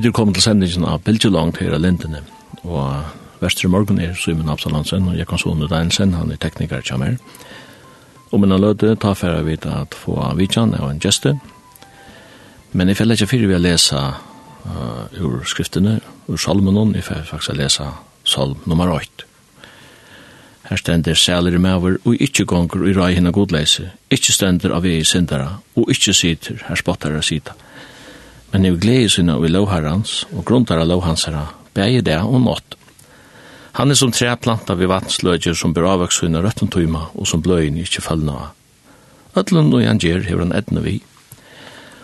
Vi er kommet til sendingen av Bildjelangt her av Lindene, og Vestre Morgen er Simon Absalansen, og jeg kan sånne Reinsen, han er tekniker til meg. Og min løte tar for jeg at få vidtjene og en gjeste, men jeg føler ikke fyrir vi å lese uh, ur skriftene, ur salmenon, jeg føler faktisk lese salm nummer 8. Her stender sæler i maver, og ikkje gonger i rai hina godleise, ikkje stender av ei sindara, og ikkje sitter, her spottar jeg sitter men er glede sinne i lovherrens og grunntar av lovhansere, bæger det og nått. Han er som tre planta ved vatnsløgjer som bør avvaks sinne røtten tøyma og som bløyen ikke følger av. Øtlen og han gjør hever han edne vi.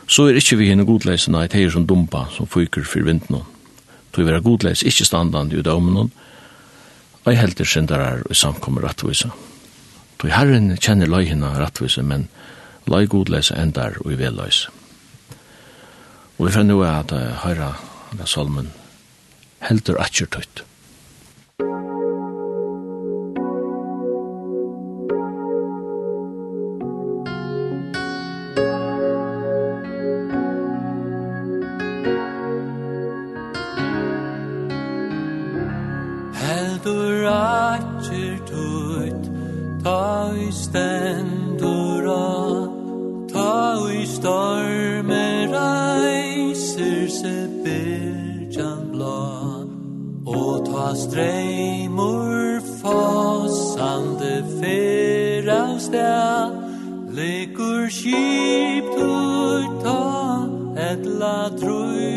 Så er ikke vi henne godleisene et heier som dumpa som fyker for vinden. Tøy vera godleis ikke standande i dømmen, og jeg helter syndarar og samkommer rettvisa. Tøy herren kjenner løyhina rettvisa, men løy godleis endar og i velløysa. Og vi får nå at uh, høyre salmen heldur atjertøyt. avstær Lekur skip tur ta etla trúi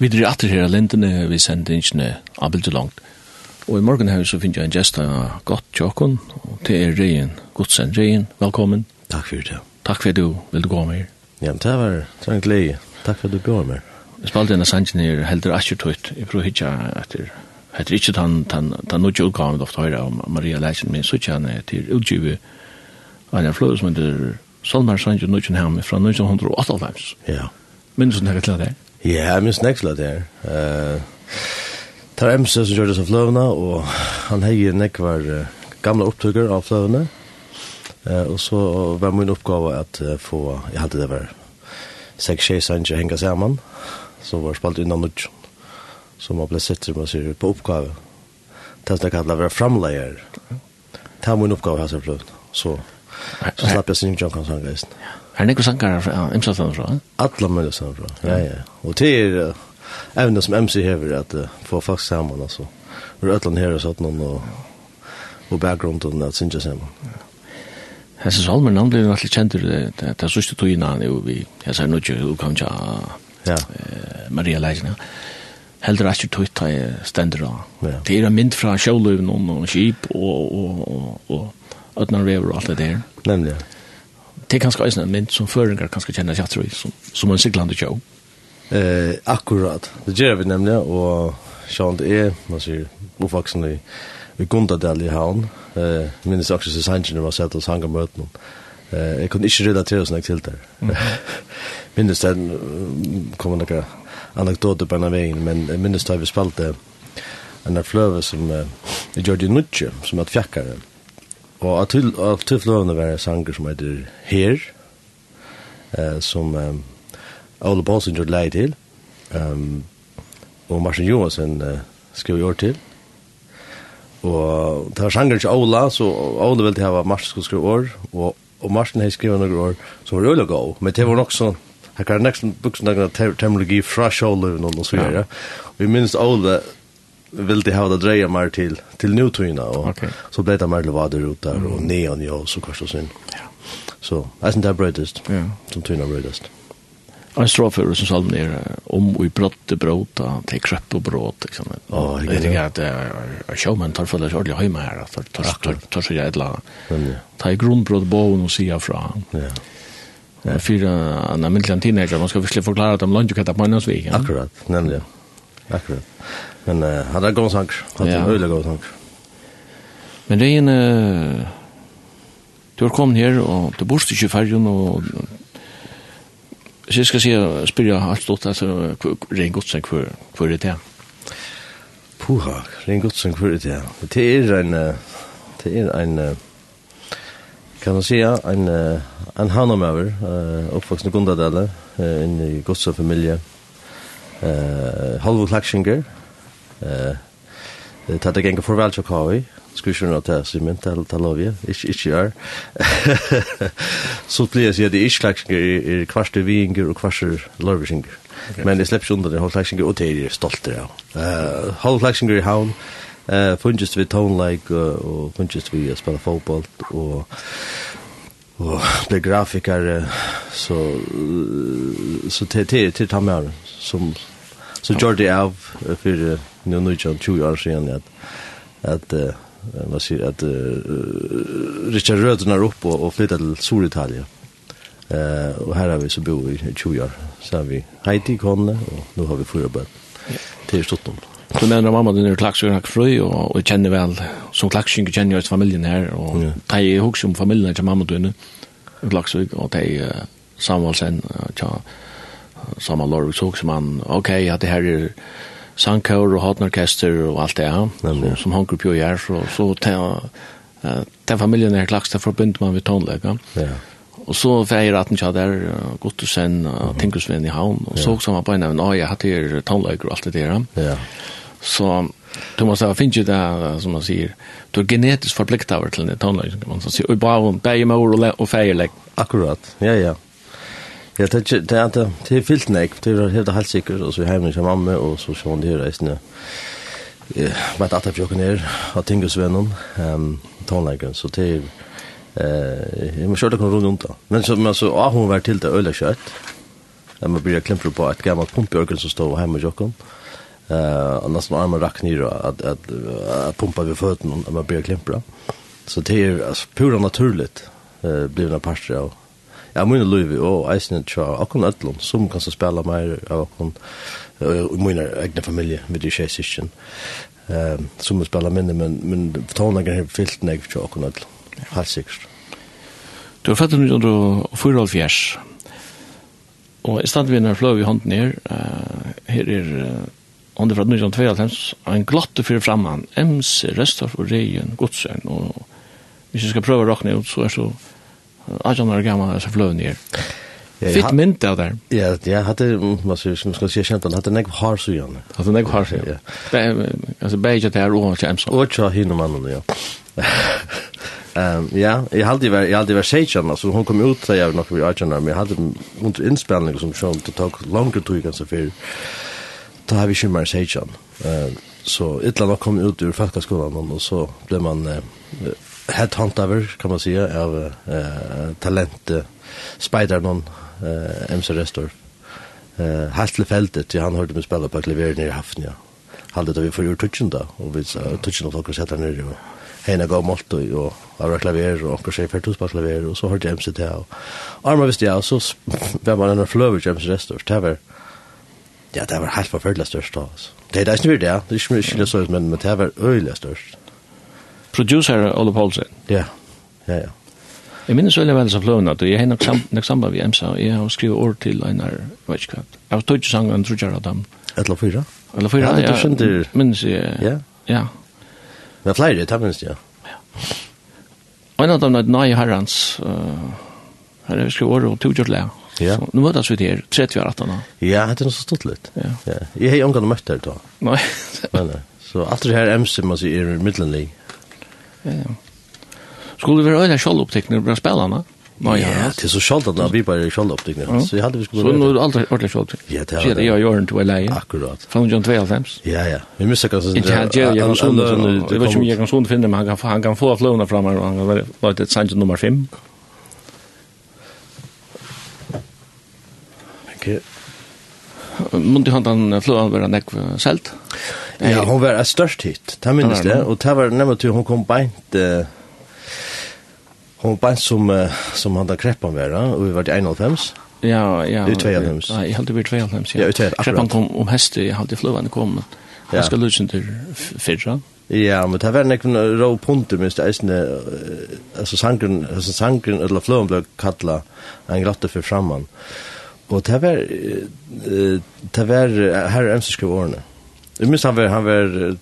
Vi drar atter her av lindene, vi sender ingene abelt langt. Og i morgen her så finner jeg en gjest av godt tjokken, og det er Reien, godsen Reien, velkommen. Takk for det. Takk for at du ville gå med her. Ja, men det var trangt leie. Takk for at du går med. Jeg spalte en av sangen her heldur asjertøyt, jeg prøver ikke etter heter ikke den, den, den nødvendige utgaven du ofte hører om Maria Leisen, men så ikke han til utgivet av en fløy som heter Solmar Sanjo Nødvendig Hjemme fra 1998. Ja. Minns du det til det? Ja, jeg minns neksla det her. Tar MC som gjør det som fløvene, og han heier nekvar uh, gamle opptøkker av fløvene. Uh, Og så var min oppgave at uh, få, jeg hadde det var seks tjej sanger henga sammen, så var spalt innan nudjon, som var blei sitter, man sier, på oppgave. Det er kallet å være framleier. Det er min oppgave her som fløvene. Så, så slapp jeg sin John Kansan-geisen. Ja. Er det ikke sanger fra MC fra? Alla mulig Sandra, ja, ja. Og det er evne som MC hever at uh, få folk sammen, altså. Vi er ætlan her og satt noen og, og bakgrunden at synge sammen. Hesse Salmer, han blir veldig kjent til det er sørste togina han jo vi, jeg sier nødje, du kan ikke ja. Maria ja. Heldur ikke tøyt ta stendur Ja. Det er mynd fra sjøløven og skip og og og og ödnar vever og alt det der. Nemlig det er kanskje eisen en mynd som føringer kanskje kjenner seg tror som, som en siglande show. Eh, akkurat. Det gjør vi nemlig, og Sean, det er, man sier, oppvaksen i, i Gundadel i havn. Eh, minnes akkurat så sannsyn var sett oss hanga möten. Eh, jeg kunne ikke relatera sånn til der. Mm. minnes den kommer noen anekdoter på en av veien, men minnes har vi spalte en fløve som uh, Georgi Nutche som er fjakkaren. Og av til, av tilfløvende var en sanger som heter Her, eh, som um, Ole Paulsen gjorde leie til, um, og Martin Johansen uh, skrev i år til. Og det var sanger til Ola, så Ola ville ha Martin skulle skrive år, og, og Martin hei skrevet noen år som var øyla gå. men det var nok sånn, jeg kan nesten buksen dagene terminologi fra sjåløven og så videre. Og jeg minnes Ola, vill det ha det dreja mer till till nutuna och okay. så blir det mer levader ut där och neon ja så kanske sen. Ja. Så jag syns det brödest. Ja. Som tuna brödest. En strofer som salm ner om vi brotte bråta till krepp och bråt liksom. Ja, det är att jag showman tar för det ordentligt hem här att tar tar tar så jävla. Ta i grundbrot bogen och sia från. Ja. Ja, fyra annan teenager, man ska förklara att de lunch ju kattar på en Akkurat, nämligen. Akkurat. Men uh, han er god sang. Han er ja. øyelig god sang. Men det er en... Uh, du har kommet her, og du bor ikke i fergen, og... Så jeg skal si, spyrja alt stått, altså, ren godsen, hvor, hvor er det? Puha, ren god sang for det? Det er en... Det er en... Kan man säga en en hanamöver eh uppvuxen i Gondadelle eh, i godsa familje. Eh Halvo Eh ta det gänga för väl til kavi. Skulle ikke noe til sig til tal tal av ju. Ich ich ja. Så blir det det ich klacken i kvarste vinger och kvarser lörvinger. Men det släpps under det, den hållklacken och det är stolt av. Eh hållklacken i havn. Eh fungerar vi tone like och fungerar vi spela fotboll och og ble grafiker så, så til, til, til ta med som, så Jordi det av for nu nu jag 20 år sedan att att vad säger att Richard Rödner upp och, och flyttar till Solitalien. Eh och här har vi så bor vi i 20 år. Så har vi Heidi Konne och nu har vi fyra barn. Till Stockholm. Du menar mamma din är klaxig och fri och och känner väl som klaxig känner jag familjen här och ta i hus om familjen till mamma din. Klaxig och ta i Samuelsen och ta Samuel Lorg såg som man okej att det här är sangkår og hotnorkester og alt det ja. ja. som hanker på gjør, så, så ta, uh, den familien er klakst, det forbinder man ved tonlegger. Ja. Og så feir at han tja der, uh, Gottersen, uh, Tinkusven i havn, og så også han på en av ja, jeg hatt her tonlegger og alt det der. Ja. Så du måste ha finns ju det, som man säger du är genetiskt förpliktad till den tonlagen kan man säga och bara bäge med ord och färglägg akkurat ja ja Ja, det er, det er, det er fyllt nek, det er helt helt sikkert, og så er hjemme til mamma, og så ser hun det her reisende, med et atapjokken her, av tingesvennen, um, tonleggeren, så det er, eh, jeg må kjøre det kunne rundt rundt da. Men så, men så, ah, hun var til det øle kjøtt, jeg må bli klemper på et gammelt pumpjørgen som står hjemme i jokken, eh, og nesten armen rakk ned, at, at, at, pumpa ved føttene, jeg må bli klemper. Så det er, altså, pura naturligt, eh, en parter av, Ja, mine løyvi og eisen tja akkon öllum, som kan så spela meir av akkon og mine egne familie, mitt i tjei sysken som spela minne, men, men tonlager her fyllt nek tja akkon öllum, helt sikkert. Du er fætt 1944 og i stedet vi når fløy vi hånden her her er hånden fra 1992 en glatte fyrir framman Ems, Restorf og Reien, Godsøen, og hvis vi skal prøve å råkne ut så er så 18 år gammal så flög ner. Fitt mynt av der. Ja, jag hade vad ska jag säga känt han hade nägg har så igen. Hade nägg har så. Ja. Alltså beige där och Jameson. Och så hinner man ja. Ehm ja, jag hade ju jag hade version alltså hon kom ut så jag nog vi Arjuna men jag hade under inspelning som sjön det tog längre tid kanske för då har vi ju mer session. Ehm så illa nog kom ut ur fackskolan och så blev man headhunter kan man säga av eh talent spider någon eh MC Restor. Eh Hasle fältet han hörde mig spela på klaver nere i Hafnia. Ja. Hade det vi för gjort touchen då och vi så touchen och folk sätter ner och hena gå mot och och har klaver och och chef för klaver och så hörde jag MC där. Arma visste jag så var man en flöver MC Restor. Det var Ja, det var helt forfølgelig størst. da. Det er det ikke mye det, det er ikke mye skyldig men det var øyelig størst producer Ole Paulsen. Ja, ja, ja. Jeg minnes veldig vel som fløvende, at jeg har nok sam samband med EMSA, og jeg har skrivet ord til en her, jeg vet ikke hva. Jeg har tog ikke sangen, tror jeg, av dem. Et eller fyra? Et eller fyra, ja. Ja, du Minnes jeg, ja. Ja. Men flere, det minnes jeg. Ja. Og en av dem er nøye Herrens, her har vi skrivet ord og tog gjort lær. Ja. Så nu mötas vi där 30 år att Ja, det er noe så stått litt. Ja. Ja. Jag har ju angående mött där då. Nej. Men så alt det her MC man ser i mittenlig. Skulle vi være sjålopptekner bra spillene? Ja, det er så sjaldan at vi bare er sjalloptikne. Så jeg hadde vi skulle... Så nå er det aldri ordentlig sjaloptikne. Ja, det er det. jeg gjør den til å leie. Akkurat. Fann John 92. Ja, ja. Vi missa kanskje... Ikke han gjør Jekansson. Det var ikke om Jekansson finner, men han kan få fløvna fram her, og han kan være et sannsyn nummer 5. Mundi han den flåan var nekv selt? Ja, hon var størst hit, det minnes det, og det var nemlig til hon kom beint, uh, hon beint som, uh, som han da kreppan var, og vi var til 91. Ja, ja. Ut 2.5. Ja, jeg halte vi 92, ja. Ja, ut 92, akkurat. Kreppan kom om heste, jag hade flåan kom, Jag skal lusen til fyrra. Ja, men det var nekv rå punter, minst det eisne, altså sangren, altså sangren, eller flåan ble kallet en grotte for framman. Ja Og det var, det var, her er Emsen skriver årene. Jeg minns han var, han var,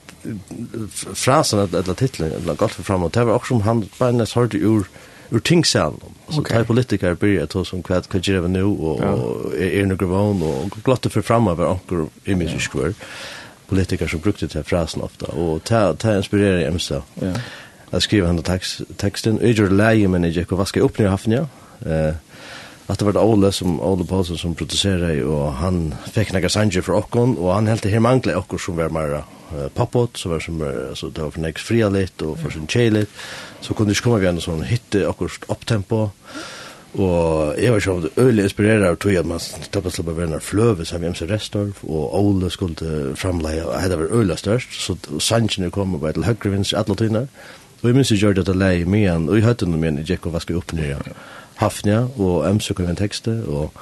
frasen eller titlen, eller galt for fram, og det var også som han bare nest hørte ur, ur tingsalen. Så okay. tar politikere byrja til som hva hva gjør vi nå, og og er noe gravån, og glatt for fram av anker i min skvør. Politikere som brukte til frasen ofte, og det inspirerer Emsen. Ja. Jeg skriver han teksten, og jeg gjør leie, men jeg gikk og vasker opp nere haften, ja. Eh, at det var Ole som Ole Paulsen som produserer og han fikk några sanger for okkon og han helt her mangle Ockon som var mer uh, poppot så var som uh, så det var for nästa fria litt og for sin chelet så kunne ikke komme vi en sånn hytte Ockon opptempo Og jeg var sånn øyelig inspireret av tog at man tappet slapp av hverandre fløve som hjemme seg Restorf, og Ole skulle framleie, og det var øyelig størst, så sannsjene kom og var til høyre vins, alle tøyner. Og jeg minns jeg gjør det at jeg leie med han, og jeg høyte noe med han, jeg gikk og vasket opp nye. Hafnia og MC kom en tekste og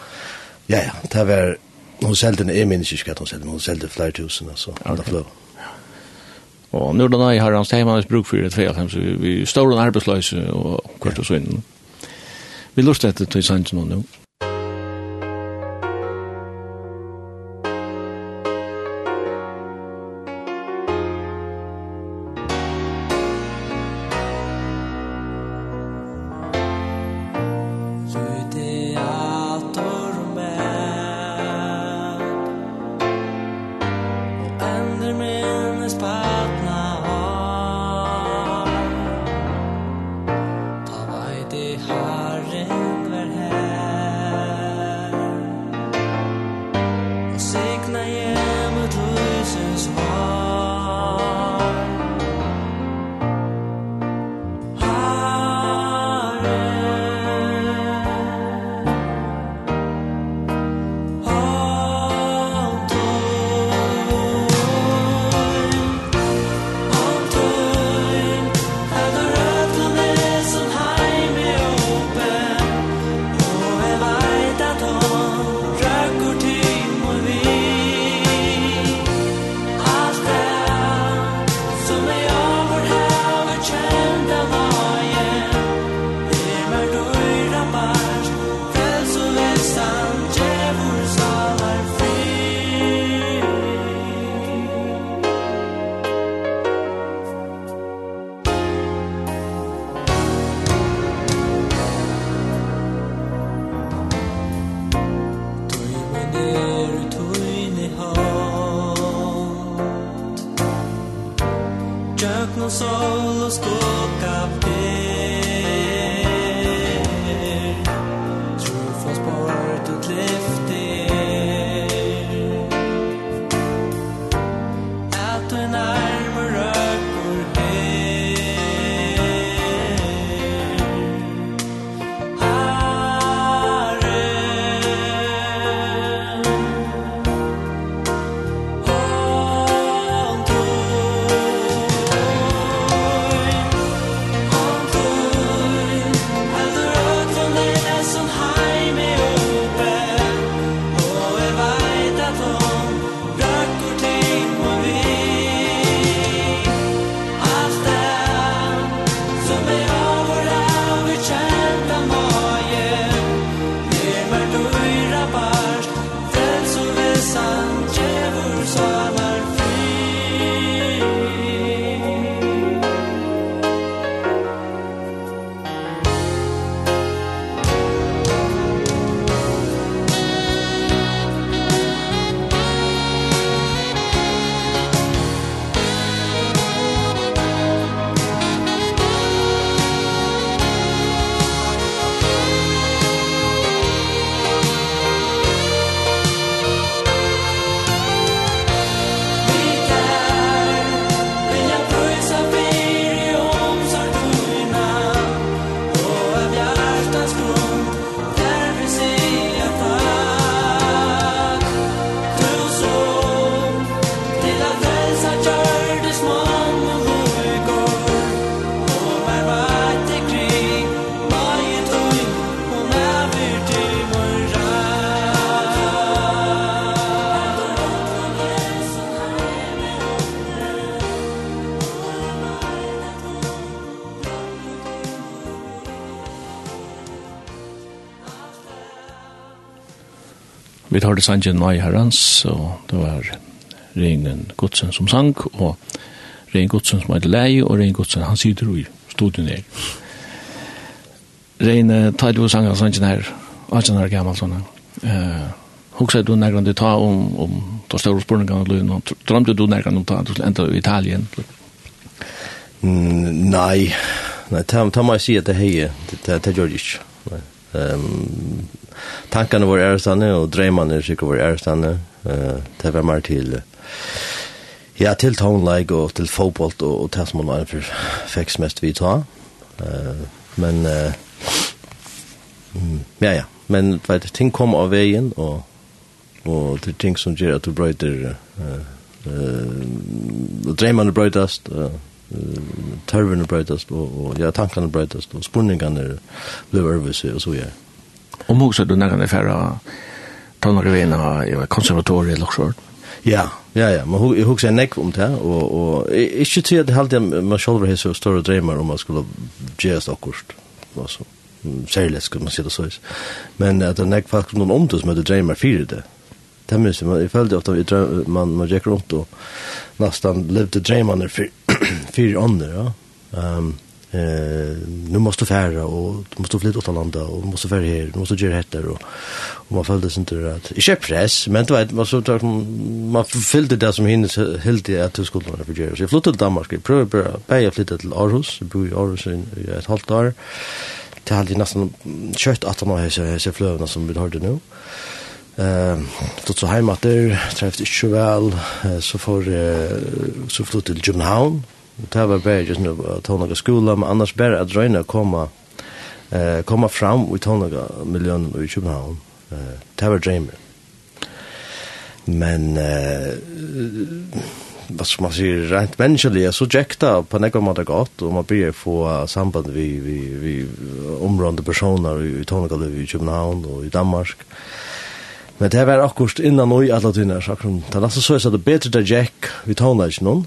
ja ja, det var hon selgte en emin hun selte, men hun selte flere tusen så okay. fløv. Og nu da nei har hans teimannes bruk for det tre, så vi, vi står en arbeidsløse og kvart og svinn. Vi lust etter til sannsyn nå. solos todos sangen Nei Herrens, og det var Reinen Godsen som sang, og Rein Godsen som hadde lei, og Rein Godsen, han sitter i studien her. Rein ta du sang av sangen her, 18 år gammel sånn. Uh, Hoksar du nærkant du ta om, om ta større spørningene og løgn, og drømte du nærkant om ta, du skulle enda i Italien? Mm, nei, nei, ta, ta må jeg si at det heier, det, det, det gjør det ikke. Nei. Um, tankene våre ærestande, og dreimene sikkert våre ærestande, Uh, det var mer til, ja, til tonelag og til fotboll og, og til som man var for fikk mest vi ta. Uh, men, uh, mm, ja, ja, men vet, ting kom av veien, og, og det er ting som gjør at du brøyder, uh, uh, dreimene brøydast, uh, tørvene brøytast, og, og ja, tankene brøytast, og spurningene blir øvelse, og så gjør. Ja. Og måske du nærkene er færre tonner i vina i konservatoriet eller så. Ja, ja, ja. Men jeg husker en nekv om det, og, og ikke til at halde man selv har så store drømmer om man skulle gjøre det akkurat. Altså, særlig skulle man si det så. Men at det er nekv faktisk noen om det som heter drømmer fire det. Det minns jeg, jeg følte ofte at man, man gikk rundt og nesten levde drømmerne fire ånder, ja. Um, eh nu måste färra och du måste flytta åt landa och du måste färra här du måste göra detta och, och man följde sig inte att inte press men det var man så tar man fyllde det som hinnes helt att du skulle vara för göra så jag flyttade till Danmark jag prövade bara bäja flytta till Aarhus jag bor i Aarhus i ett halvt år det hade nästan kött att man har så flövna som vi hörde nu Eh, då så heimater, treffte träffade så väl så för så flyttade till København, det var bare just nu att hon några skola men annars bara att dröna komma eh komma fram och ta några miljoner i København. Eh det var dreamer. Men eh vad ska man säga rent mänskliga så jäkta på något mått gott och man blir få samband vi vi vi områdande personer i Tonga i København och i Danmark. Men det var akkurat innan og i alle tynner, så akkurat, Det er nesten så jeg sa det bedre til Jack vi tonlage någon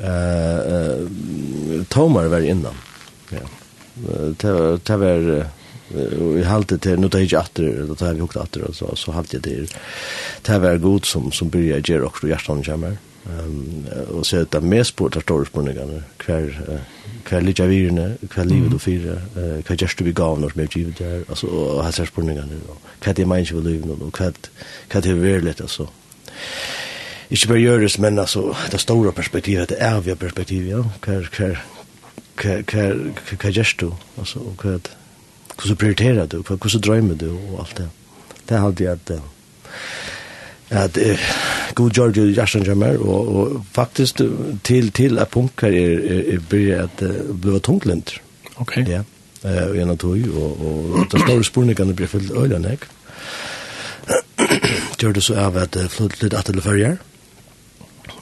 eh tomar var innan. Ja. Det det var vi halte til nu det ikke atter, da tar vi hukt atter, og så, så halte jeg til det var god som, som byrja i gjer okkur hjertan kommer. Um, og så er det mest på det store spørningene, hver, hver litt av virene, hver livet du fyrer, hver gjerst du vi gav når som er givet der, altså, og hans spørningene, og hva det er menneske ved livet, og hva det er verlet, altså ikke bare gjøres, men altså, det store perspektivet det er vi perspektiv ja. Hva kär kär kär kär just du? Altså, och vad hur så du? För hur så du? Og alt det. Det hade jag at att god George Jackson Jammer til, och faktiskt till er, er, er blir at att blir tunglent okej ja. Eh och en tog og, og det store spårningarna blir fyllt ölen jag Gjør det så av at flytta lite att det förjar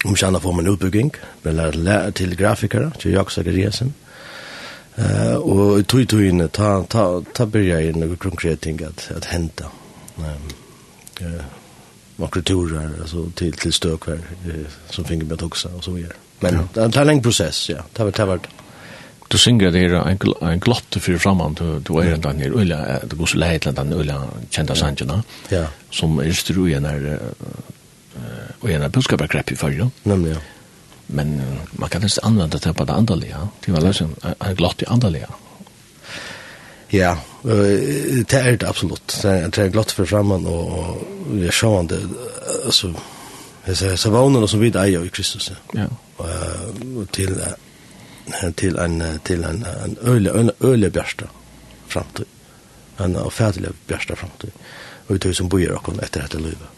om kjenne får man utbygging, men lærer lærer til grafikere, til Jakob Zachariasen. Uh, og i tog inn, ta, ta, ta byrja i noen konkrete ting at, at hente. Um, uh, turer, altså til, til støkver, uh, som finger med også, og så videre. Men ja. det er en lenge prosess, ja. Det har vært, det har du synger det her en, gl en glott for framan, du, du er en den her øyla, du går så leit til den øyla kjenta sanjena, ja. som er styr ui enn her uh, og en budskapet i følge. Nemlig, ja. Men uh, man kan nesten anvende det på det andalige. Det var liksom en glott i andalige. Ja, uh, det er det absolutt. Det er glatt for fremman, og vi er det, altså, jeg sier, så vannene som vi eier i Kristus, ja. Uh, Til, til en, til en, en øyelig, en øyelig bjørsta framtid. En affærdelig bjørsta framtid. Og vi tog som bor i etter dette livet.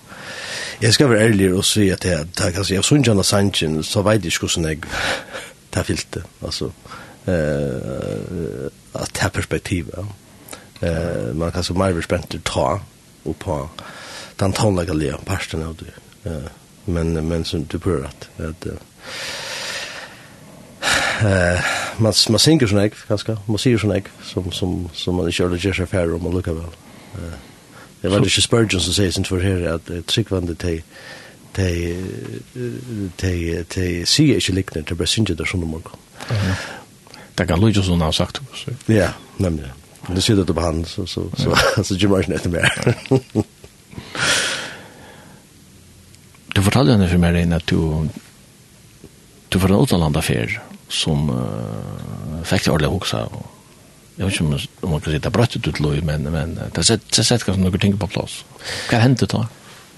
Jeg skal være ærlig og si at jeg, det er kanskje, jeg synes Sanchin, så vet jeg ikke hvordan jeg tar filte, altså, eh, at det er perspektivet. Eh, man kan så mer bespent ta og på den tånlegge lia, parsten av det. Eh, men, men som du prøver at, at eh man man synger sån ek ganska man ser sån ek som som som man kör det ger sig färre om man lukar väl. Eh Det var det ikke Spurgeon som sier sin for her at tryggvande til de de de sier ikke likner til bare synger der sånn om morgen. Det kan Luigi sånn ha sagt. Ja, nemlig. Det sier det på han, så, så, så, så Jim Martin etter mer. du fortalte henne for meg inn at du du var en utenlandaffær som uh, fikk det ordentlig hoksa og jag vet inte om man kan säga det bröttet ut lov, men, men det sätter sett kanske några ting på plats. Vad hände då?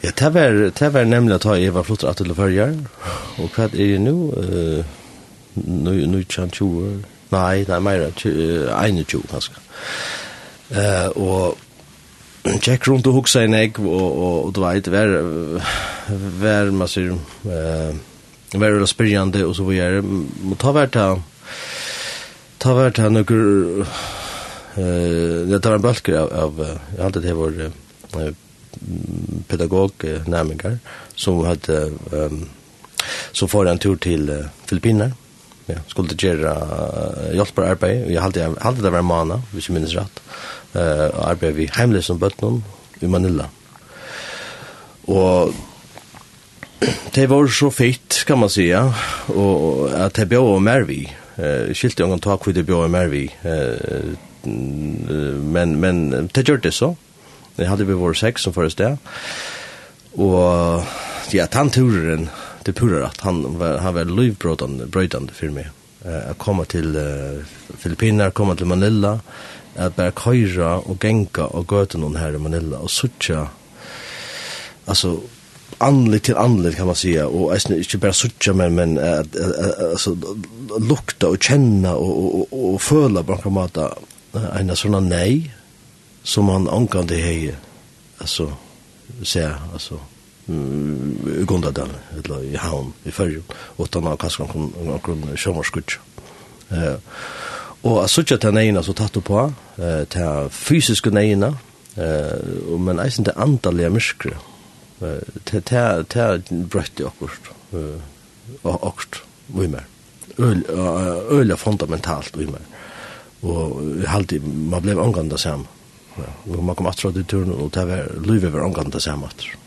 Ja, det var, det var nämligen att jag var flottar att till förrjar. Och vad är det nu? Uh, nu, nu kan 20 år. Nej, nej, mer. 21 kanske. Uh, och Jack runt och huxa en ägg och, och, och du vet, var, var man ser, uh, Vær det spyrjande og så vidare. Må ta vært här ta vært her noen eh det tar en balker av, av jag hade det var pedagog närmingar som hade um, så får en tur till uh, Filippinerna. Ja, skulle det göra uh, hjälpa arbete. Jag hade hade det var mana hvis jag minns rätt. Eh arbete vi hemlös som bötnon i Manila. Och det var så fint kan man säga och att det blev mer vi eh skilte jag ta kvitt det bjöd mer vi eh men men det gjorde det så. Det hade vi vår sex som först där. Och ja, tanturen det purrar att han var han var livbråtande brötande för mig. Eh att komma till uh, Filippiner, komma till Manila, att bara köra och gänka och gå till någon här i Manila och sucha. Alltså anlit til anlit kan man säga. Och är inte bara sucha men men alltså lukta och känna och och och föla på något sätt en sån nej som man ankan det här alltså se alltså gunda den eller i havn i färg och ta några kanske någon någon sommarskutch eh och sucha tjata nejna så tatt på eh ta fysiska nejna eh men är inte antaliga muskler ta ta brøtt i akkurat, akkurat, vi mer. Øl er fundamentalt vi mer. Og halti, man blev omgående sam. Og man kom atra til turen, og ta var lyve var omgående sam atra.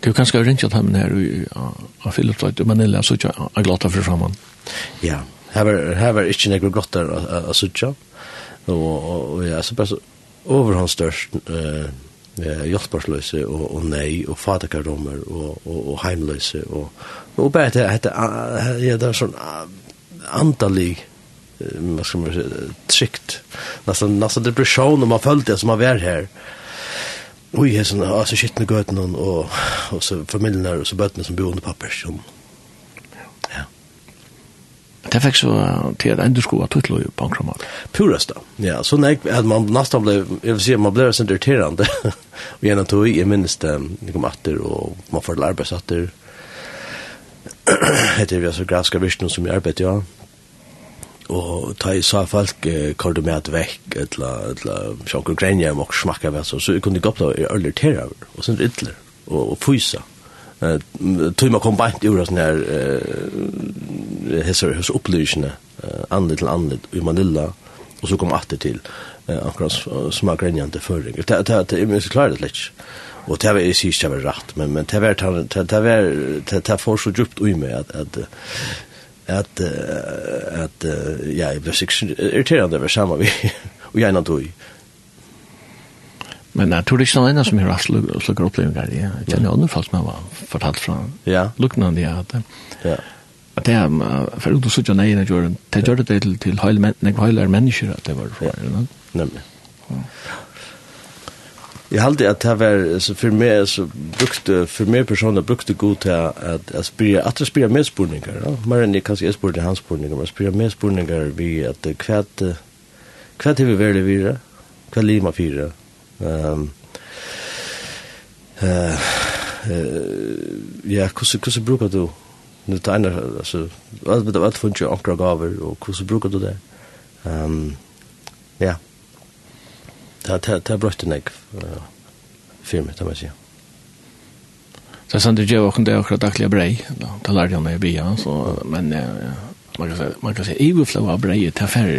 Det er kanskje ringt at han her av Philip i Manila, så ikke jeg glad for framman. Ja, her var ikke noe godt der av Sucha, og jeg ja, så bare så overhåndstørst, eh, eh, hjelparsløse og, og nei, og fadekardommer og, og, og heimløse. Og, og bare det, heter ja, det er sånn andalig man ska man säga, tryggt. Nästan, nästan depression om man följde det som har var här. Oj, jag är sån, alltså shit med göten och, och så familjen där och så bötterna som bor under pappersjonen. Det fikk så til at enda skoa tuttlo i bankramat. Purast da. Ja, så nek, at man nesten ble, jeg vil si, man ble sånn irriterende. og gjennom tog, jeg minnes det, jeg kom atter, og man får arbeidsatter. Etter vi altså grafiska visjon som jeg arbeidde, ja. Og ta i sa folk, kall du med at vekk, etla, etla, sjokker grenja, og smakka vekk, så jeg kunne gå opp da, jeg er irriterende, og sånn ytler, og fysa. Og tog man kom bant ur sån här eh hessar hos opplysene anledd till anledd i Manila och så kom atter til akkurat små grenjande förring det det det är mycket klart det lätt och det var ikke det var rätt men men det var det det var det det får så djupt i mig att att att att ja, det var irriterande över samma vi och gjerna tog Men jeg tror det ikke noen som har hatt slukker opplevelser. Jeg kjenner andre folk som har fortalt fra ja. lukkene de har hatt. Ja. At det er, for uten å sitte nei, det gjør det til, til høyler men, mennesker at det var for. Ja. Nemlig. Jeg halte at det var, så for meg, så brukte, for meg personer brukte god til at jeg spyrer, at jeg spyrer med spurninger. ja. Mer enn jeg kanskje jeg spyrer hans spurninger, men jeg spyrer medspurninger vi at hva hva hva vi hva hva hva hva hva hva hva hva Ehm eh ja, kusse kusse brukar du nu tainar alltså vad med vad fungerar och gaver och kusse brukar du det. Ehm ja. Ta ta ta brötte nek Film mig ta mig. Så sen det gör också det också dagliga brej. Då lärde jag mig bia så men ja man kan säga man kan säga evil flow av brej ta färre.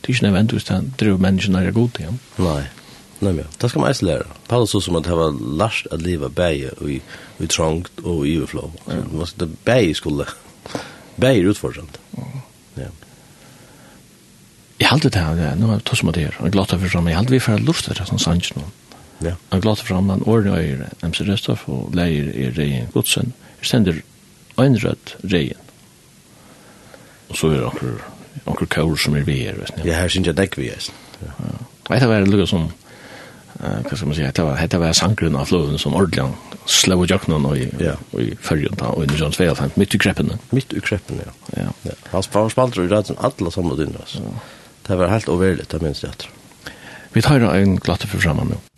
Det är ju inte väntat att driva människorna är god igen. Nej. Nei, ja. Det skal man eisen lære. Paulus så som at det var lært at livet bæge i, i trångt og i overflå. Ja. Det bæge skulle, bæge er utfordrende. Ja. Jeg halte det her, nå er det som at det er. og jeg glatt for fram, jeg halte vi for å lufte det som sanns nå. Ja. Jeg glatt for fram, men årene er MC Røstoff og leier er reien godsen, jeg sender øynrødt reien. Og så er det anker, anker kaur som er vi her, vet ni. Ja, her synes jeg dekk vi er. Ja. Jeg vet det var lukket som, eh vad man säga det var det var sangren av floden som ordlan slå och og och ja. och i förrjun där och i Johns Vale fant mitt i kreppen mitt i kreppen ja. Ja. Han spalt spalt ju där alla samlade in oss det var helt overligt det minns jag Vi tar en glatte för framan nu.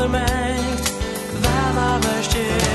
eftir meg Væla verst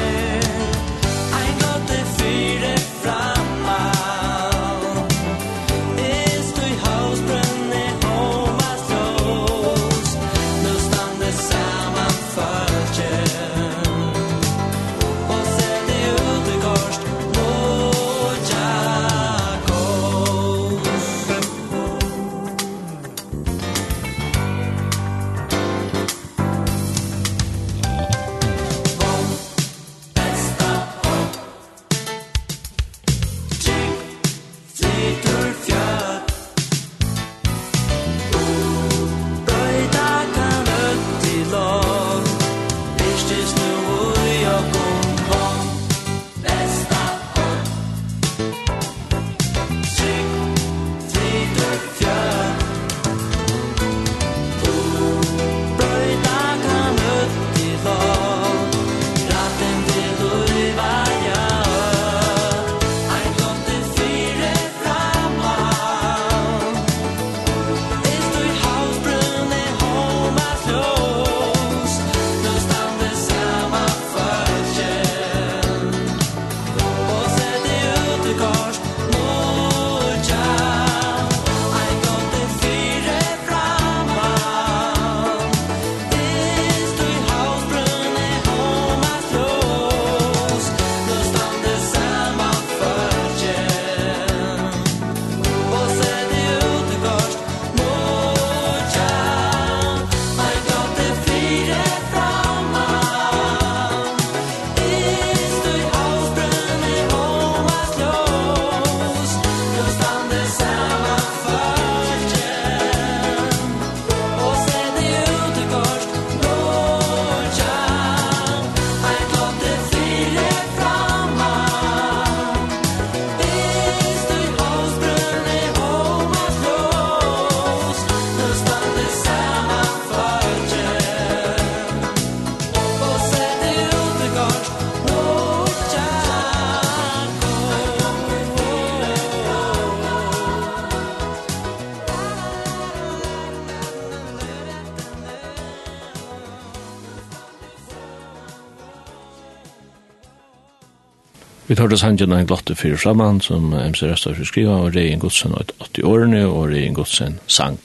hørte sangen en glotte fyrir saman, som MC Restaur skriva, og Rein Godsen 80 årene, og Rein Godsen sang.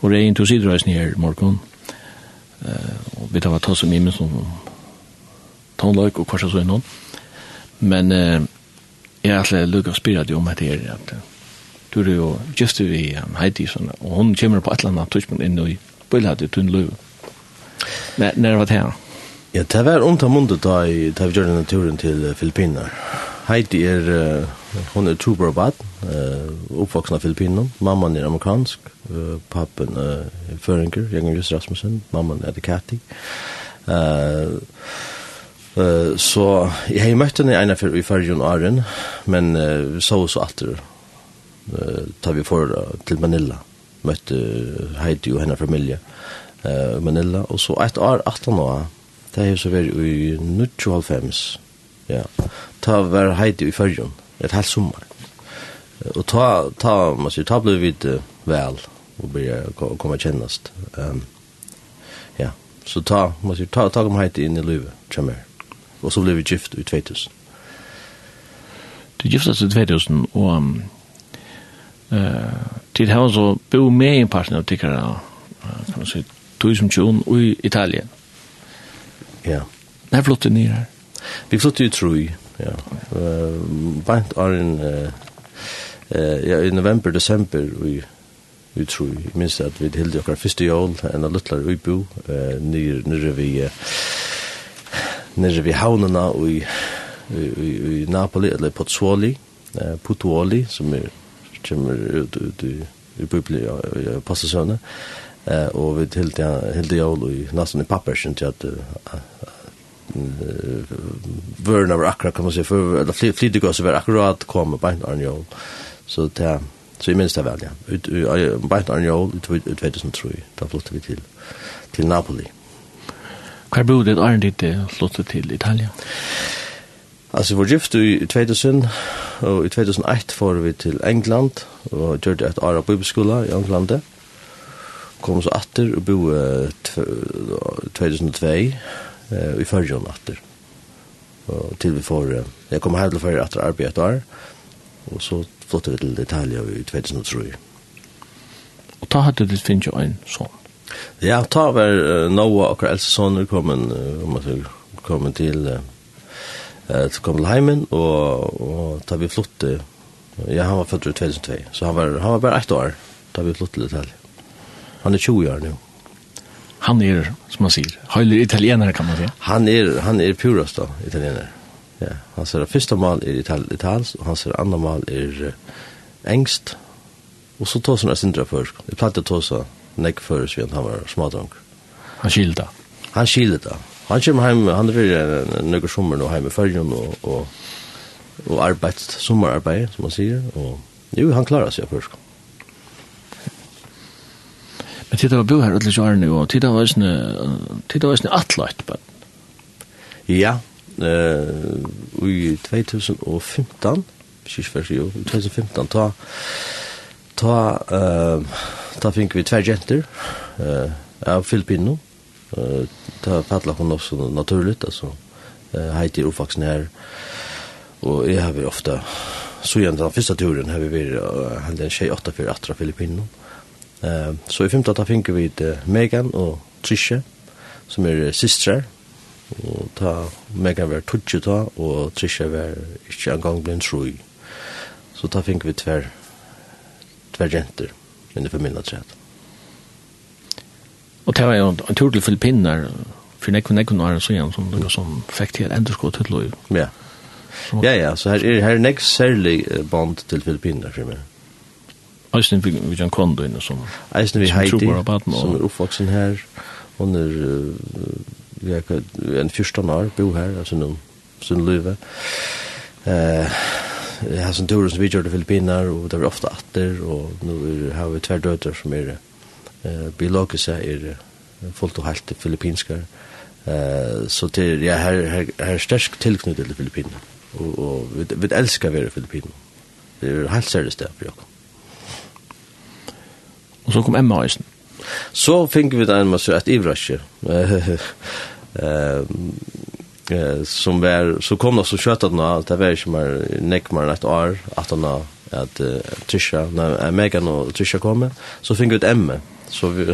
Og Rein tog sidreisen her morgon, uh, og vi tar ta som imen som tonløyk og korsa så innan. Men uh, jeg er alltid lukka spyrir jo om at her, at du er jo just vi um, Heidi, og hun kommer på et eller annet tidspunkt inn i bøyla til tunn løy. Nær var det her? Ja, det var ondt av mundet da vi gjør denne turen til Filippiner. Heidi er, uh, hun er tuberbat, uh, oppvoksen av Filippiner. Mamman er amerikansk, uh, pappen uh, er føringer, Jørgen Jus Rasmussen. Mamman er det Kati. Uh, uh, så jeg har møtt henne ene for i fargen og men uh, så så atter uh, tar vi for uh, til Manila. Møtte Heidi og henne familie uh, Manila, og så et år, 18 år, Det er jo så vært i 1995. Ja. Ta var heit i fyrjon, et halvt sommar. Og ta, ta, man sier, ta ble vi vel, og blir komma kjennast. Um, ja, så ta, man sier, ta, ta kom heit inn i livet, kjemmer. Og så ble vi gift i 2000. Du giftast i 2000, og um, uh, til hava så bo med i en partner av tikkara, kan man sier, tusen tjon i Italien. Ja. Nei, flyttet ni her. Vi flyttet jo troi, ja. Uh, Bant er en, uh, ja, i november, desember, vi, vi tror Jeg minns at vi hilde okkar første jól, en av luttlar uibo, uh, nere, nere vi, uh, nere vi haunena i, i, i, i Napoli, eller Pozzuoli, uh, Putuoli, som er, kommer ut, ut, i ut, ut, ut, Eh och vi till helt jag i nästan i pappersen till att vörna var akkurat kan man säga för eller flyttig oss var akkurat komma på en jul. Så det så i minst väl ja. Ut på en jul 2003 då flyttade vi till till Napoli. Hva bor det Arne ditt flyttet til Italia? Altså, vi var gift i 2000, og i 2001 får vi til England, og gjør det et år av bibelskola i Englandet kom så atter og bo 2002 eh, i førjon atter. Og til vi får, jeg kom her til førre atter arbeta et år, og så flyttet vi til Italia i 2003. Og ta hadde du finnet jo en sånn? Ja, ta var uh, Noah og Else Sonner kommet uh, kom til uh, til kom til heimen, og, og ta vi flyttet, ja, han var født i 2002, så han var, han var bare ett år, da vi flyttet til Italia. Han är 20 år nu. Han är, som man säger, høyler italienere, kan man säga. Han är, han är purast da, italienare. Ja, han ser första mal är ital itals och han ser andra mal är engst. Och så tar såna sindra först. Det plattar tar så nekk för så han var smadrunk. Han skilda. Han skilda. Han kommer hem, han är för några sommar nu hem i Färjön och, og, og arbets, sommerarbeid, som man sier. Och, jo, han klarar sig først. Mm Men tid var bo her utløs årene, og tid var sånn atløyt, men... Ja, uh, i 2015, kyrkversi, jo, 2015, ta, ta, uh, ta fink vi tver jenter, uh, av Filippino, uh, ta fatla hon også naturligt, altså, uh, heiti ufaksen her, og jeg har vi ofta, så igjen den første turen har vi vært, uh, han den tjej åtta fyrir atra Filippino, uh, Eh, så i femte ta finke vi Megan og Trisha, som er systrar, og ta Megan var tutsi ta, og Trisha var ikke en gang blind troi. Så ta finke vi tver, tver jenter, under familien tret. Og det var jo en tur til Filippiner, for nekvun nekvun var så igjen, som, som fikk til enderskå til lov. Ja. Ja, ja, så her er, her er nek særlig bond til Filippiner, for meg. Eisen vi vi kan kondo inne som Eisen vi Heidi som er uppvuxen här hon är jag en första år bo här alltså nu sin löve eh jeg har sånn tur som vi gjør til Filippiner och det er ofta atter och nu har vi två döttrar som är eh biologiska är fullt og helt filippinska eh så till jag här här er stark tilknyttet till Filippinerna och och vi vi älskar vara Filippinerna det är helt særlig sted for jag Og så kom Emma Eisen. Så fikk vi den med et ivrasje. Eh, som var, så kom det så kjøtt at nå, det var ikke mer nek mer enn et år, at han at uh, Tysha, når Megan og Tysha kom, så fikk vi ut Emme. Så vi,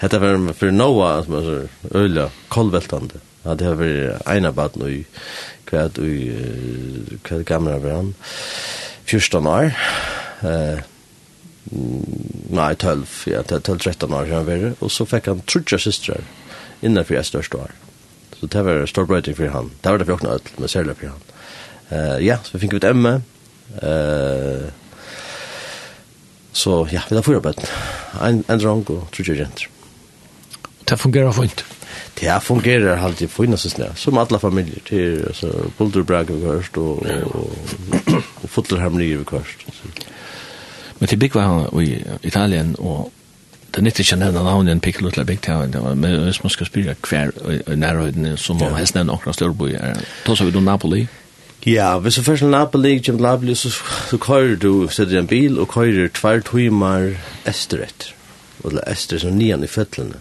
dette var for Noah, som er så øyla, kolveltande. Ja, det har vært en av baden i hva er gamle var han, 14 år. Eh, nei, 12, ja, 12-13 år sedan var og så fikk han trutja systrar innenfor jeg største år. Så det var stor brøyting for han. Det var det för åkna öll, men særlig for han. Uh, ja, så vi fick ut Emme. Uh, så ja, vi har fyra bötten. En, en drang och trutja jenter. Det fungerar fint. Det fungerar alltid fint, så snälla. Som alla familjer. Det är alltså, Bulderbrag vi hörst och, och, och, och, och, och, och, och, och, och, Men til bygg var han i Italien, og det nytter ikke nevna navnet Piccolo til bygg til han, men hvis man skal spyrja hver i nærhøyden, så må man helst nevna okra størreboy. Ta så vi då Napoli? Ja, hvis du først til Napoli, kjem til Napoli, så, så kører du, sitter en bil, og kører tvær timer esterett, eller ester som nian i fettlene.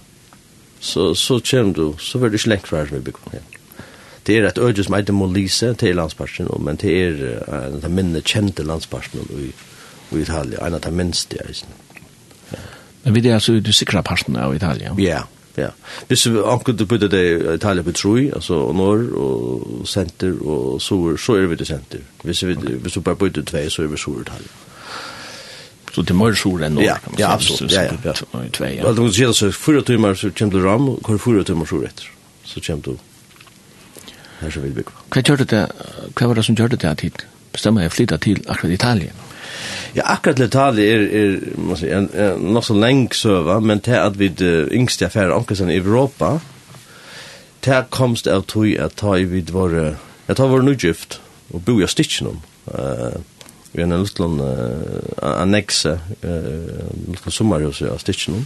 Så, så kjem du, så var du ikke lengt fra som vi bygg ja. Det er et øyde som er Molise må lise til landsparten, men det er uh, den minne kjente landsparsen i i Italia, en av de minste jeg synes. Men vi er altså du sikra parten av Italien? Ja, ja. Hvis vi akkurat bytte det i Italia på Troi, altså norr og senter og sur, så er vi til senter. Hvis vi, okay. hvis vi bare bytte tvei, så er vi sur Italia. Så det mer sur enn norr? Ja, ja, absolutt. Ja, ja. Tvei, ja. Alt om du sier, så fyra timer så kommer du ram, og hver fyra timer sur etter. Så kommer du Här så vill vi. Vad gjør det, vad var det som gjorde det til at hit? Bestemmer jeg flytta till akkurat Italien? Ja. Ja, akkurat detalj er, er måste, en, en, en så länk søva, men til at vi uh, yngste affære omkring i Europa, til komst av tog at ta i vid vår, jeg tar vår nudgift og bo i stitchen om. Uh, vi er en liten uh, annexe, uh, liten sommarhus jag stitchen om.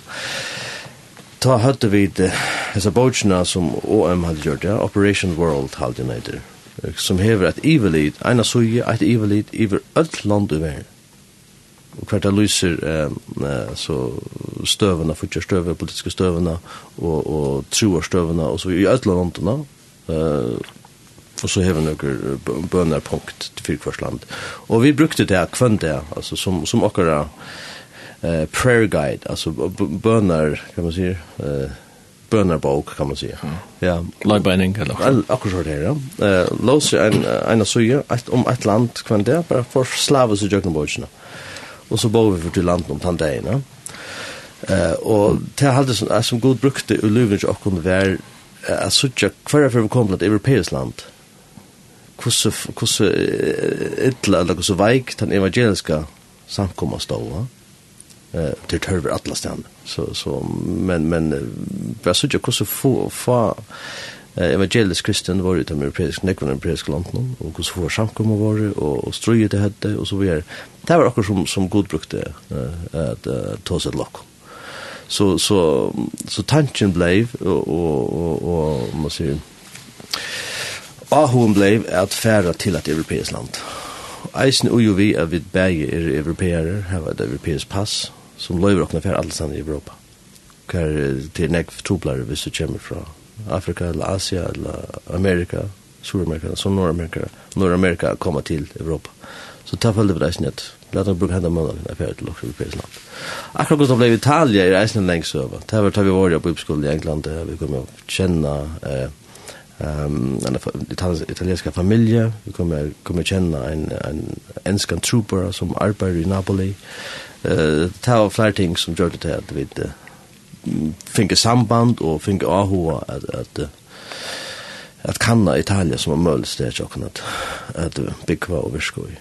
Ta hade vi uh, dessa bojtjena som OM hadde gjort, ja, Operation World hade jag som hever et ivelid, eina suje, et ivelid, iver öll land i verden hvert det lyser eh, så støvene, fortsatt støvene, politiske støvene, og, og troerstøvene, og så i alle landene, eh, og så har vi noen bønerpunkt til fyrkvarsland. Og vi brukte det kvann det, altså som, som akkurat eh, prayer guide, alltså bönar kan man säga eh, bönarbok kan man säga ja Ja. Lagbeining, eller akkurat? Akkurat det, ja. Eh, Låser en, en så søye, om ett land kvann det, bara för slavet i jøkken og så bor vi for til landet om tandegene. Ja? Eh og til hade som er som god brukte i luvens og kunne være er suttja kvar for kom til europeisk land. Kusse kusse etla eller kusse veik den evangeliska samkomma stå. Eh til tørver atlastan. Så så men men vad så jag kusse få få evangelisk kristen var utom europeisk, nekvun europeisk land no, og hos få samkommer var og, og det hette, og så videre. Det var också som, som god brukte at uh, ta seg. Så, så, så tanken och og, og, og, man Ah hon blev at færa til et europeisk land. Eisen og jo vi er vidt begge er europeere, her var et europeisk pass, som løyver åkne færa alle sammen i Europa. Hver til nekv troplare hvis du kommer fra Afrika eller Asia eller Amerika, Sydamerika, som Nordamerika, Nordamerika komma till Europa. Så ta följde vi det snett. Lät oss bruka hända månaden när färdigt till också europeiskt land. Akkurat Gustav blev Italien i reisen längs söva. Det här tar vi var på uppskola i England där vi kommer att känna eh, um, en italienska familj. Vi kommer, kommer känna en, en enskan trooper som arbetar i Napoli. Uh, det här var flera ting som gjorde det här att vi finge samband og finge ahua at, at, at kanna Italia som er møllest det er at, at byggva og virka i.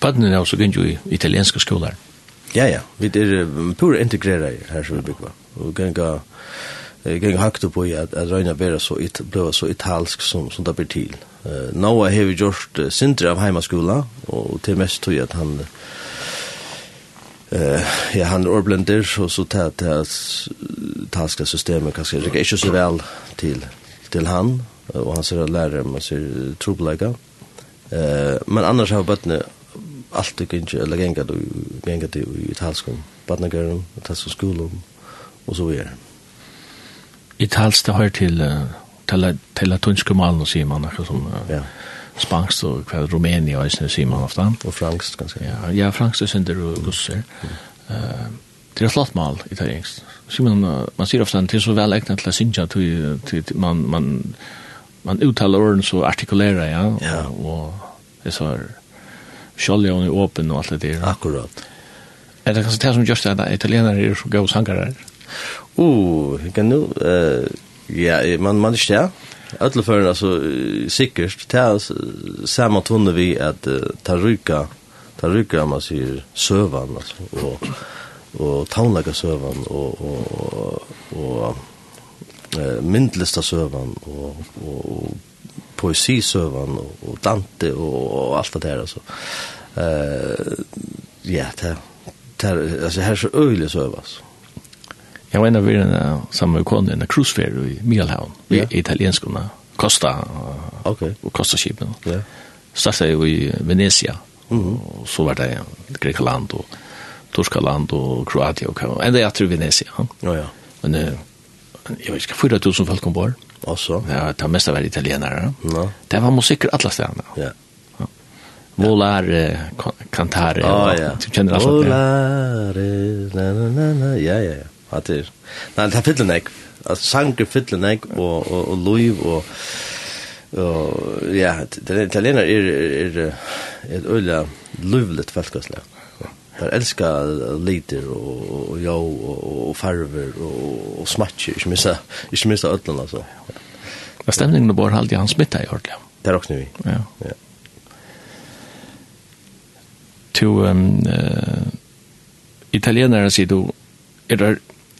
Badnen er også gynnt jo i italienska skolar. Ja, ja. Vi er pura integrera her som vi byggva. Og gynga gynga hakt på i at, at røyna vera så, it, bleva så italsk som, som det blir til. Uh, Noah har vi gjort uh, sindre av heimaskola og til mest tog at han uh, Eh ja han er så så tät tas taska systemet kanske jag inte så väl till till han och han ser lärare man ser trubbelaga. Eh men annars har barnet alltid inte eller gänga då gänga det i talskom barnet går tas till skolan och så vidare. Italskt hör till till till latinska malen och man som ja spansk og hva Rumænia og sånn sier man ofte. Og fransk, kanskje. Ja, ja fransk er synder og gusser. Det er slått mal i det engst. Man, man sier ofta at det er så vel egnet til å synge man, man, man uttaler åren så artikulerer, ja. ja. Og, og det er så skjolja og åpen og alt det der. Akkurat. Er det kanskje det som just det at italienere er så gode sangere? Oh, kan du... eh ja, man, man er ja. Ödla för alltså säkert ta samma tunne vi att ta ryka ta ryka man säger sövan alltså och och tonlaga sövan och och och eh myndlista sövan och och poesi sövan och Dante och allt det där alltså. Eh ja, det det alltså här så öjligt sövas. Jag var en av er samma kon en cruisefer i Mielhavn. Vi yeah. italiensk kunna Costa. Okej. Och Costa skipen. Ja. Yeah. Starta i Venezia. Mm -hmm. Och så var det Grekland och Torskaland och Kroatien och ända jag tror Venezia. Ja ja. Men eh, jag vet inte 4000 folk kom bort. Alltså. Ja, det mesta var italienare. Ja. Det var musik alla städerna. Ja. Volare, cantare. Ja, ja. Du känner alltså. Volare, na na na na. Ja, ja, ja. Ja, det er. Nei, det er fyllene jeg. At sanger fyllene jeg, og, og, og liv, og, og ja, det italiener er, er, er et øyla livligt feltgåsleg. Der elskar lider og, og jo, og, og farver, og, og smatcher, ikke minst, ikke minst av ødlen, altså. Ja, stemningen var alltid han smittet i ordentlig. Det er også nu. Ja. ja. To um, uh, italienere sier du, er det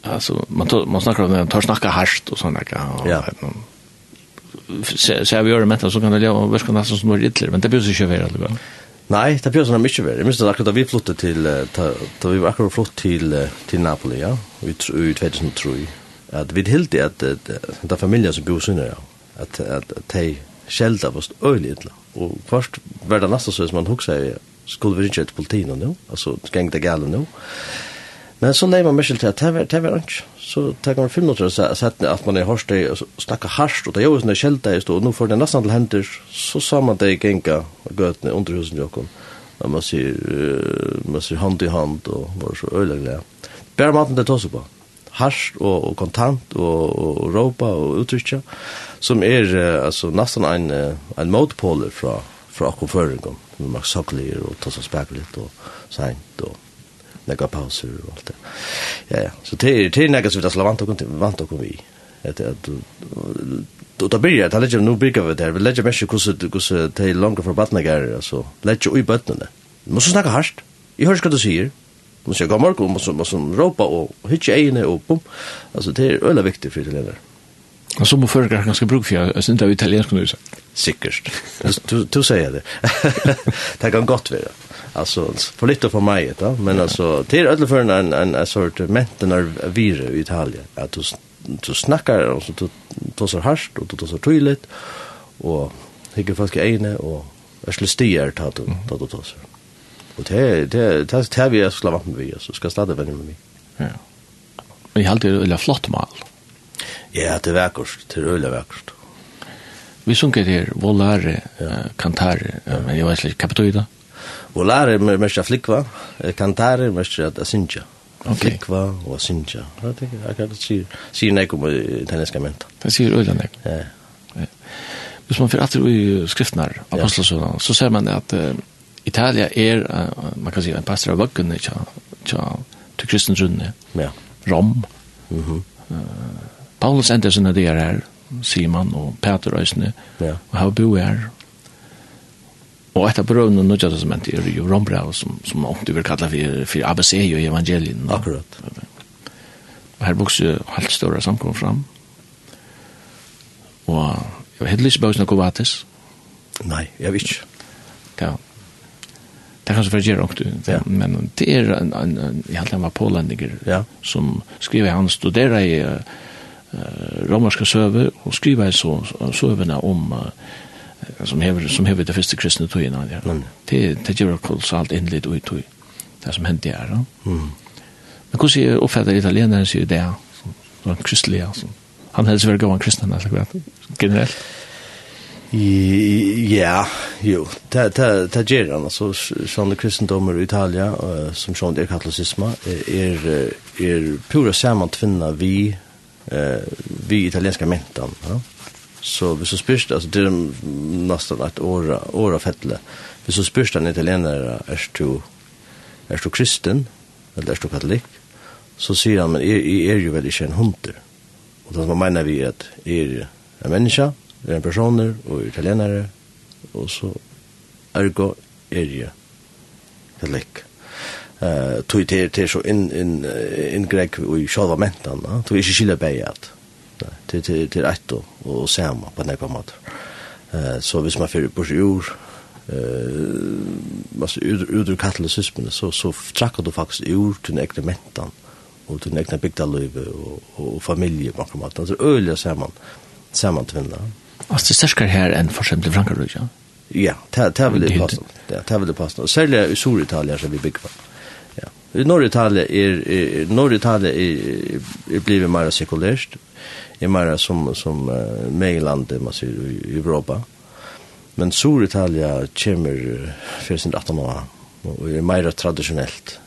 alltså man tar, man snackar om det tar snacka harst och såna där ja så vi gör det med så kan det leva verkar nästan som det men det behövs inte vara alltså Nej, det blir nog mycket värre. Jag minns att akkurat vi flyttade till då vi var akkurat flytt till till Napoli, ja. Vi tror i 2003 att vi helt det att det familjen som bor synner, ja. Att att de skälda oss öjligt. Och först var det nästan så som man huxar skulle vi inte till politiken nu. Alltså gäng det galen nu. Men så nej man mycket till att det var det var inte så tar man fem minuter så att att man är hörst och snacka harst och det gör ju såna skälta just och nu får det nästan till händer så sa man det gänga götne under husen Jakob. När man ser man ser hand i hand och var så öliga. Bär man det tossa på. Harst och och kontant och och ropa och uttrycka som är alltså nästan en en motpol från från akkurat förrgår. Man saklar och tossa spekulerar och sent och lägga pauser och allt det. Ja, ja. Så det är det är något som vi vant och vant och vi. Det att då då blir det att nu bygga vi där. Vi lägger mesh kus så det är långt för vattnet där alltså. Lägger i botten. Måste snacka harst. Jag hörs vad du säger. Måste jag gå mark och måste måste ropa och hitcha ene och pum. Alltså det är öle viktigt för det där. Och så må förgar ganska bruk för jag är inte av italiensk nu så. Du du säger det. det kan gott vara alltså för lite för mig då men ja. alltså till alla för en en, en, en sort menten av vire i Italien att du du snackar och så du så harst och du så tydligt och hygge fast i ene och är slustier ta du ta du så och det det det tar vi ska vara med vi så ska starta vänner med mig ja. Men jag hade det är flott mal. Ja det är vackert det är öle vackert vi sjunker det volare kantare men jeg vet ikke, kapitoida Og lærer med mest av flikva, kantarer mest av synja. Okay. Flikva og synja. Jeg tenker, jeg kan sier, sier nek om italienska menta. Det sier øyla nek. Ja. Hvis man fyrir atter i skriftnar, apostelsøna, så ser man at uh, Italia er, uh, man kan si, en pastor av vøggene tja, tja, til kristendrunne. Ja. Rom. Mm -hmm. uh, Paulus Andersen er det her, Simon og Peter Øysene, ja. og har bo her, Og etter brøvene i Nødja Testamentet er jo rombrev som, som ofte vil kalla for, for ABC og evangelien. Akkurat. Og her vokser jo helt større samkommer fram. Og jeg var heller ikke bøysene kovatis. Nei, jeg vet ikke. Ja. Det er kanskje for å gjøre åkt, men det er en, en, en jeg halte han var pålendiger, ja. som skriver han studerer i uh, romerske søve, og skriver så søvene om uh, som hever, som hever det første kristne tøyene, Ja. Mm. Det, det gjør kolossalt innlitt ut tøy, det som hendte her. Ja. Mm. Men hvordan sier oppfatter italienere sier det, som en kristelig, altså. Han helst være gående kristne, altså, generelt. Ja, jo. Det det gjør han, altså, sånne kristendommer i Italia, som sånn er katolisisme, er, er pura samantvinna vi, vi italienska mentan, ja. Så hvis du spyrst, altså det er nesten et år, år av fettle. Hvis du spyrst en italiener, er du, er du kristen, eller er du katolikk, så sier han, men jeg, jeg er jo vel ikke en hunter. Og da mener vi at jeg er en menneske, jeg er en personer, og italienere, og så ergo er jeg katolikk. Uh, tog til, til så inn, inn, inn grek og i sjálva mentan, tog ikke skilja bæg at til, til, til ett og, og samme på nekva måte. Uh, så hvis man fyrir bors ur, uh, altså ut, ut ur katolicismen, så, så trakker du faktisk ur til den egne mentan, og til den egne bygdaløyve og, og, og familie på nekva måte. Altså øyelig saman, saman tvinna. Altså det er sterkere her enn for eksempel Frankarud, ja? Ja, det er vel det passen. Det er vel det passen. Særlig i Sur-Italia som vi bygger på. Ja. I Norr-Italia er, er, Norr-Italia er, er, er, er blivet mer sekulært, är mer som som uh, mejlande man ser i Europa. Men sur Italia kommer för sin 18 år och är mer traditionellt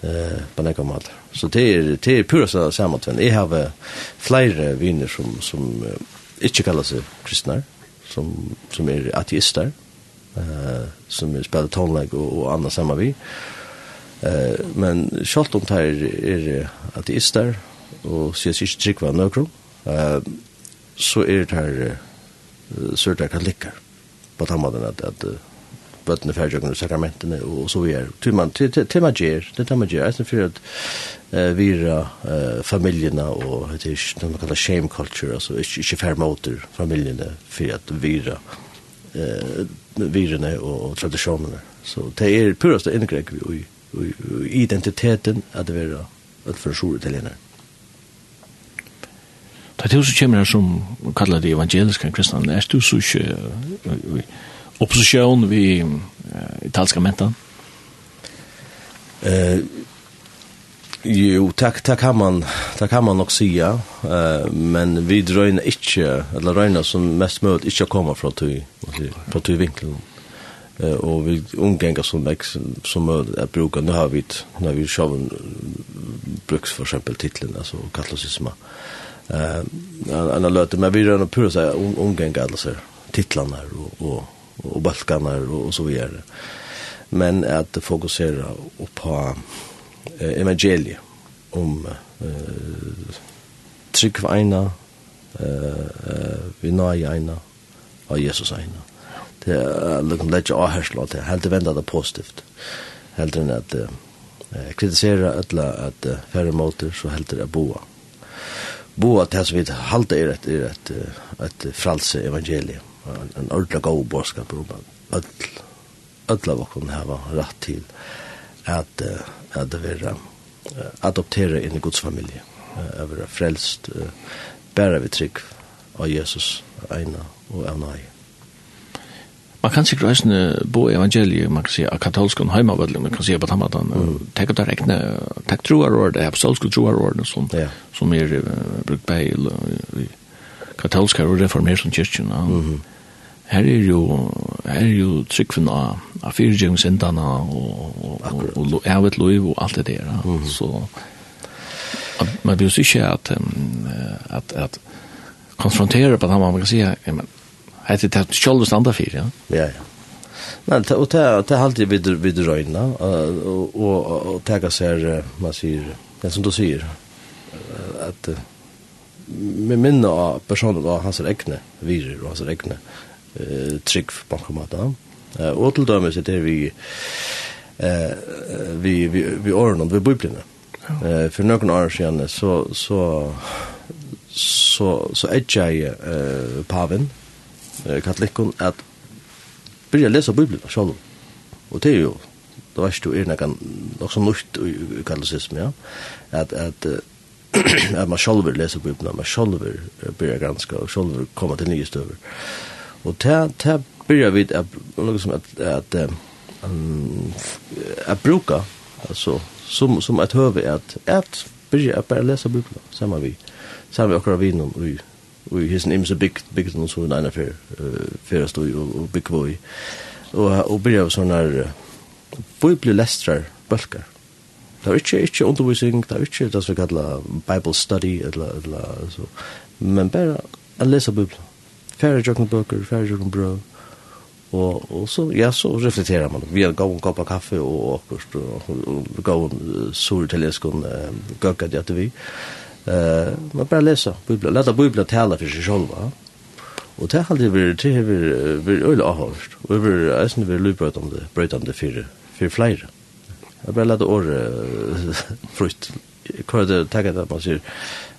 eh på något mått. Så det är det är pura så sammantvän. Jag har flera vänner som som uh, inte kallar sig kristna som som är ateister eh som spelar tonlag och, och andra samma vi. Eh men självt om det är, ateister och ses inte tryck var nökrum uh, så er det her så er det her katolikker på tammaden at, at uh, bøttene færgjøkken og sakramentene og, og så videre. Til man, til, til, til man gjør, det er til man gjør, eisen for at uh, vira uh, familiene og det er ikke noe man kallar shame culture, altså ikke, ikke færre måter familiene for at vira uh, virene og, og tradisjonene. Så det er purast å inngrek vi i identiteten at det er at for sjore til henne. Mm er til så kommer her som kallar det evangeliska kristna, er du så ikke opposisjon vi italska mentan? Eh, jo, takk, tak kan man, takk kan man nok sija, eh, men vi drøyna ikkje, eller røyna som mest møt ikkje koma fra tøy, fra tøy vinkel Eh, og vi omgenga som veks, som møt er bruka, nu har vi, nu har vi sjåven bruks for eksempel titlen, altså katalysisma. Eh, eh en löte men vi rör nog pura så här alla så titlarna och och och balkarna och så vidare. Men att fokusera på evangeliet om eh trick för ena eh eh, vi nöj ena av Jesus ena. Det är liksom lägga avhärsla till helt vända det positivt. Helt än att kritisera alla att färre motor så helt det boa bo at det som vi halte er et, er et, et fralse evangelium, en, en ordentlig god borskap om at alle av oss har rett til at, at det være adoptere inn i Guds familie, å være frelst, bære vi trygg av Jesus, Eina og Evnai man kan sikkert reisende bo i evangeliet, man kan si av katolsk og heimavødling, man kan si på tammadan, mm. tenk at det rekne, tenk troar år, det er apostolske troar år, som, ja. som er uh, brukt bei i katolsk og reformer som kyrkjen. Mm -hmm. Her er jo, her er jo tryggven av, av fyrtjøngsindene og, og, og, og og evet loiv og alt det der. Mm -hmm. Så man blir jo ikke at, at, at konfrontere på det, man kan si, men Jeg vet ikke, selv om standa fyr, ja. Ja, ja. det og det er alltid vid røyna, og och er sig man sier, det som du sier, at med minne av personen og hans egne virer og hans egne eh, trygg då. Eh, og til dømes er det vi, eh, vi, vi, vi årene, vi biblene. Eh, for noen år siden så, så, så, så, så er jeg eh, paven, katolikken at byrja lesa Bibelen sjálv. Og det er jo, det var ikke er nekkan nok som nytt i katolicisme, ja. At, at, at man sjálfur lesa Bibelen, man sjálfur byrja granska, og sjálfur koma til nye støver. Og det, det byrja vi at, liksom at, at, at, at bruka, altså, som, som et høve, at, at byrja at bare lesa Bibelen, saman vi, saman vi akkurat vi og vi i hissen imse bygd, bygd noen sånn ene fer, fer stod og, og bygd våg. Og, og blir av sånne her, bibelestrar bølgar. Det er ikke, ikke undervisning, det er ikke det som vi kallar Bible study, eller, eller så. men bare å lese Bibelen. Færre jokken bøker, færre jokken brød, og, og så, ja, så reflekterer man. Vi har gått en kopp av kaffe og akkurat, og, og, og gått en sur til jeg skulle gøkket etter vi. Og, Eh, man bara läsa bibeln, låta bibeln tala för sig va? Och det har det varit det har varit öle avhörst. Och över ösn vi löpar om det, bröt om det för för fler. Jag bara låta or frukt kvar det tagga det man ser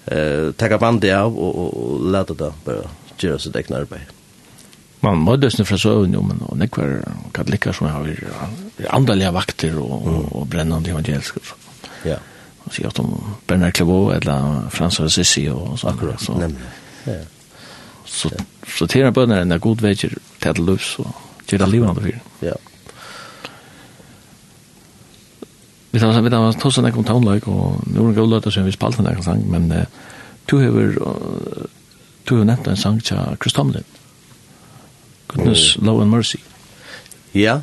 eh tagga bandet av och och låta det bara göra så det arbete. Man må døsne fra søvn, jo, men och nekvar katoliker som har andalige vakter og, og, och brännande evangeliska. Ja. Yeah si at om Bernard Clévaux eller Frans Assisi og så akkurat så. Nemlig, ja. Så, så tjener bønner en god vei til at løs og til at livet andre Ja. Vi tar vi tar tusen ek om townlike og nå er det god løter som vi spalte en sang, men uh, du har du har nevnt en sang til Chris Tomlin. Goodness, mm. Love and Mercy. Ja.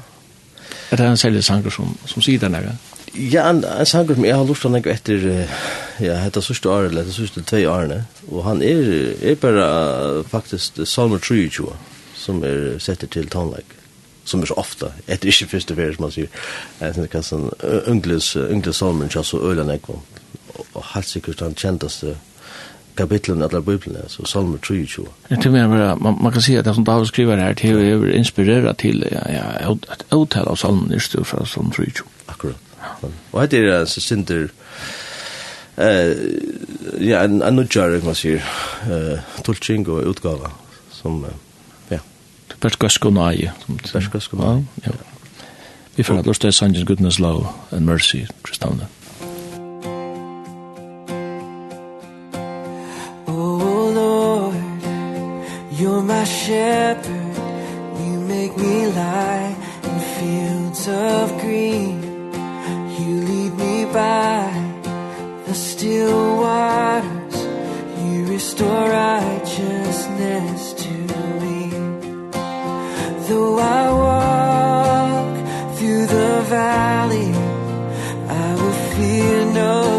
Er det en særlig sanger som, som sier den der? Ja. Ja, en, en sanger som jeg har lurt han ikke etter, ja, hette sørste året, eller hette sørste tve årene, og han er, er bare faktisk Salmer 23, som er setter til tannleik, som er så ofta, etter ikke første ferie, som man sier, jeg synes ikke sånn, Ungles, Ungles Salmer, ikke så øyla jeg kom, og helt sikkert han kjenteste kapitlen av Bibelen, så Salmer 23. Jeg tror mer, bara man, man kan si at det som David skriver her, til är inspirerat til, ja ja ett otal av psalmer just fra psalm 23. Og dette er altså synder eh ja, en en nudjar, man sier, eh tolking og utgava som ja. Perskaskunai, som Perskaskunai. Ja. Vi får at lortet sangen goodness love and mercy, Tristana. Oh Lord, you're my shepherd, you make me lie in fields of green. You lead me by the still waters. You restore righteousness to me. Though I walk through the valley I will fear no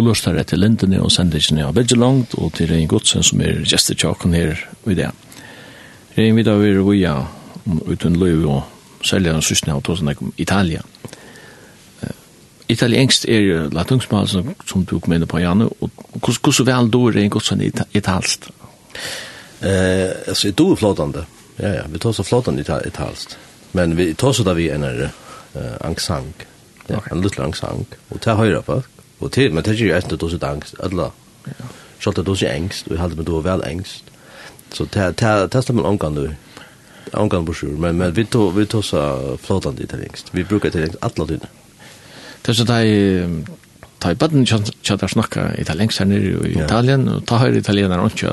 to løsner etter lindene og sendingene av veldig langt, og til Rein Godsen som er gestetjaken her i det. Rein vidar vi er via uten løy og selger den sysne av tåsen om Italia. Italiensk er latungsmål som, som du kom inn på, Janne, og hvordan vel då Rein Godsen italst? Eh, altså, du er flotande. Ja, ja, vi tar så flotande italst. Men vi tar så da vi en er uh, angsang. Ja, okay. en liten angsang. Og til høyre folk. Och till men det är ju inte då så angst alla. Ja. Schalt det då så angst och hade man då väl angst. Så ta ta testa man ankan då. Ankan på sjur men men vi tog vi tog så flotande det längst. Vi brukar det alla tiden. Det er så där ta i baden chatta snakka italiensk her nere i Italien og ta hör italiener och inte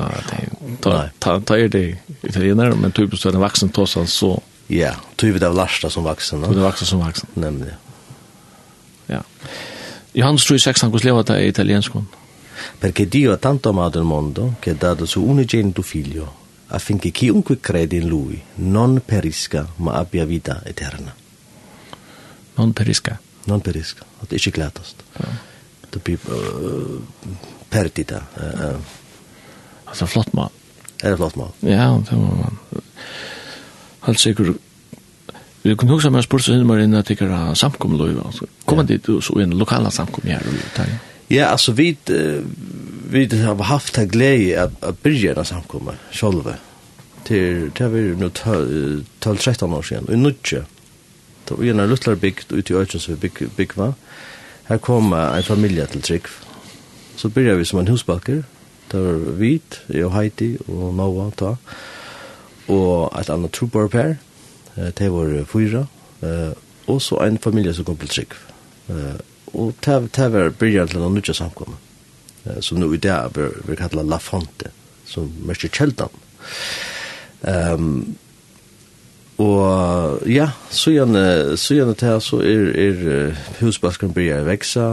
ta ta ta är det italiener, men typ så en vaksen tossa så ja typ det av lasta som vuxen då det vaksen som vuxen nämligen ja Johannes hans tror i sexan kus det i italienskon. Perché Dio ha tanto amato il mondo che ha dato suo unigenito figlio affinché chiunque crede in lui non perisca ma abbia vita eterna. Non perisca? Non perisca, det er ikke glatast. Ja. Det blir uh, perdita. Uh, uh. Altså flott mann. Er det flott mann? Ja, det var man. Helt sikkert Vi kunne huske meg spørsmål henne med en tikkere samkommeløy. Kommer ja. dit så inn lokala samkommel her? Og, ja, altså vi, vi har haft det glede av å bygge en samkommel selv. Til, til vi nå 12-13 år siden, i Nudje. Det vi en luttler bygd ute i Øyken som vi bygg, bygde. Her kom en familie til Trygg. Så bygde vi som en husbakker. Det var Hvit, jeg og Heidi og Noah da. Og et annet trobarpær det var fyra, og så en familie som kom til trygg. Og det var byrjan til noen utja samkommet, som nå i dag blir, vi kallar La Fonte, som mørker kjeldan. Um, og ja, så gjerne, så gjerne til så er, er husbaskeren byrja å veksa,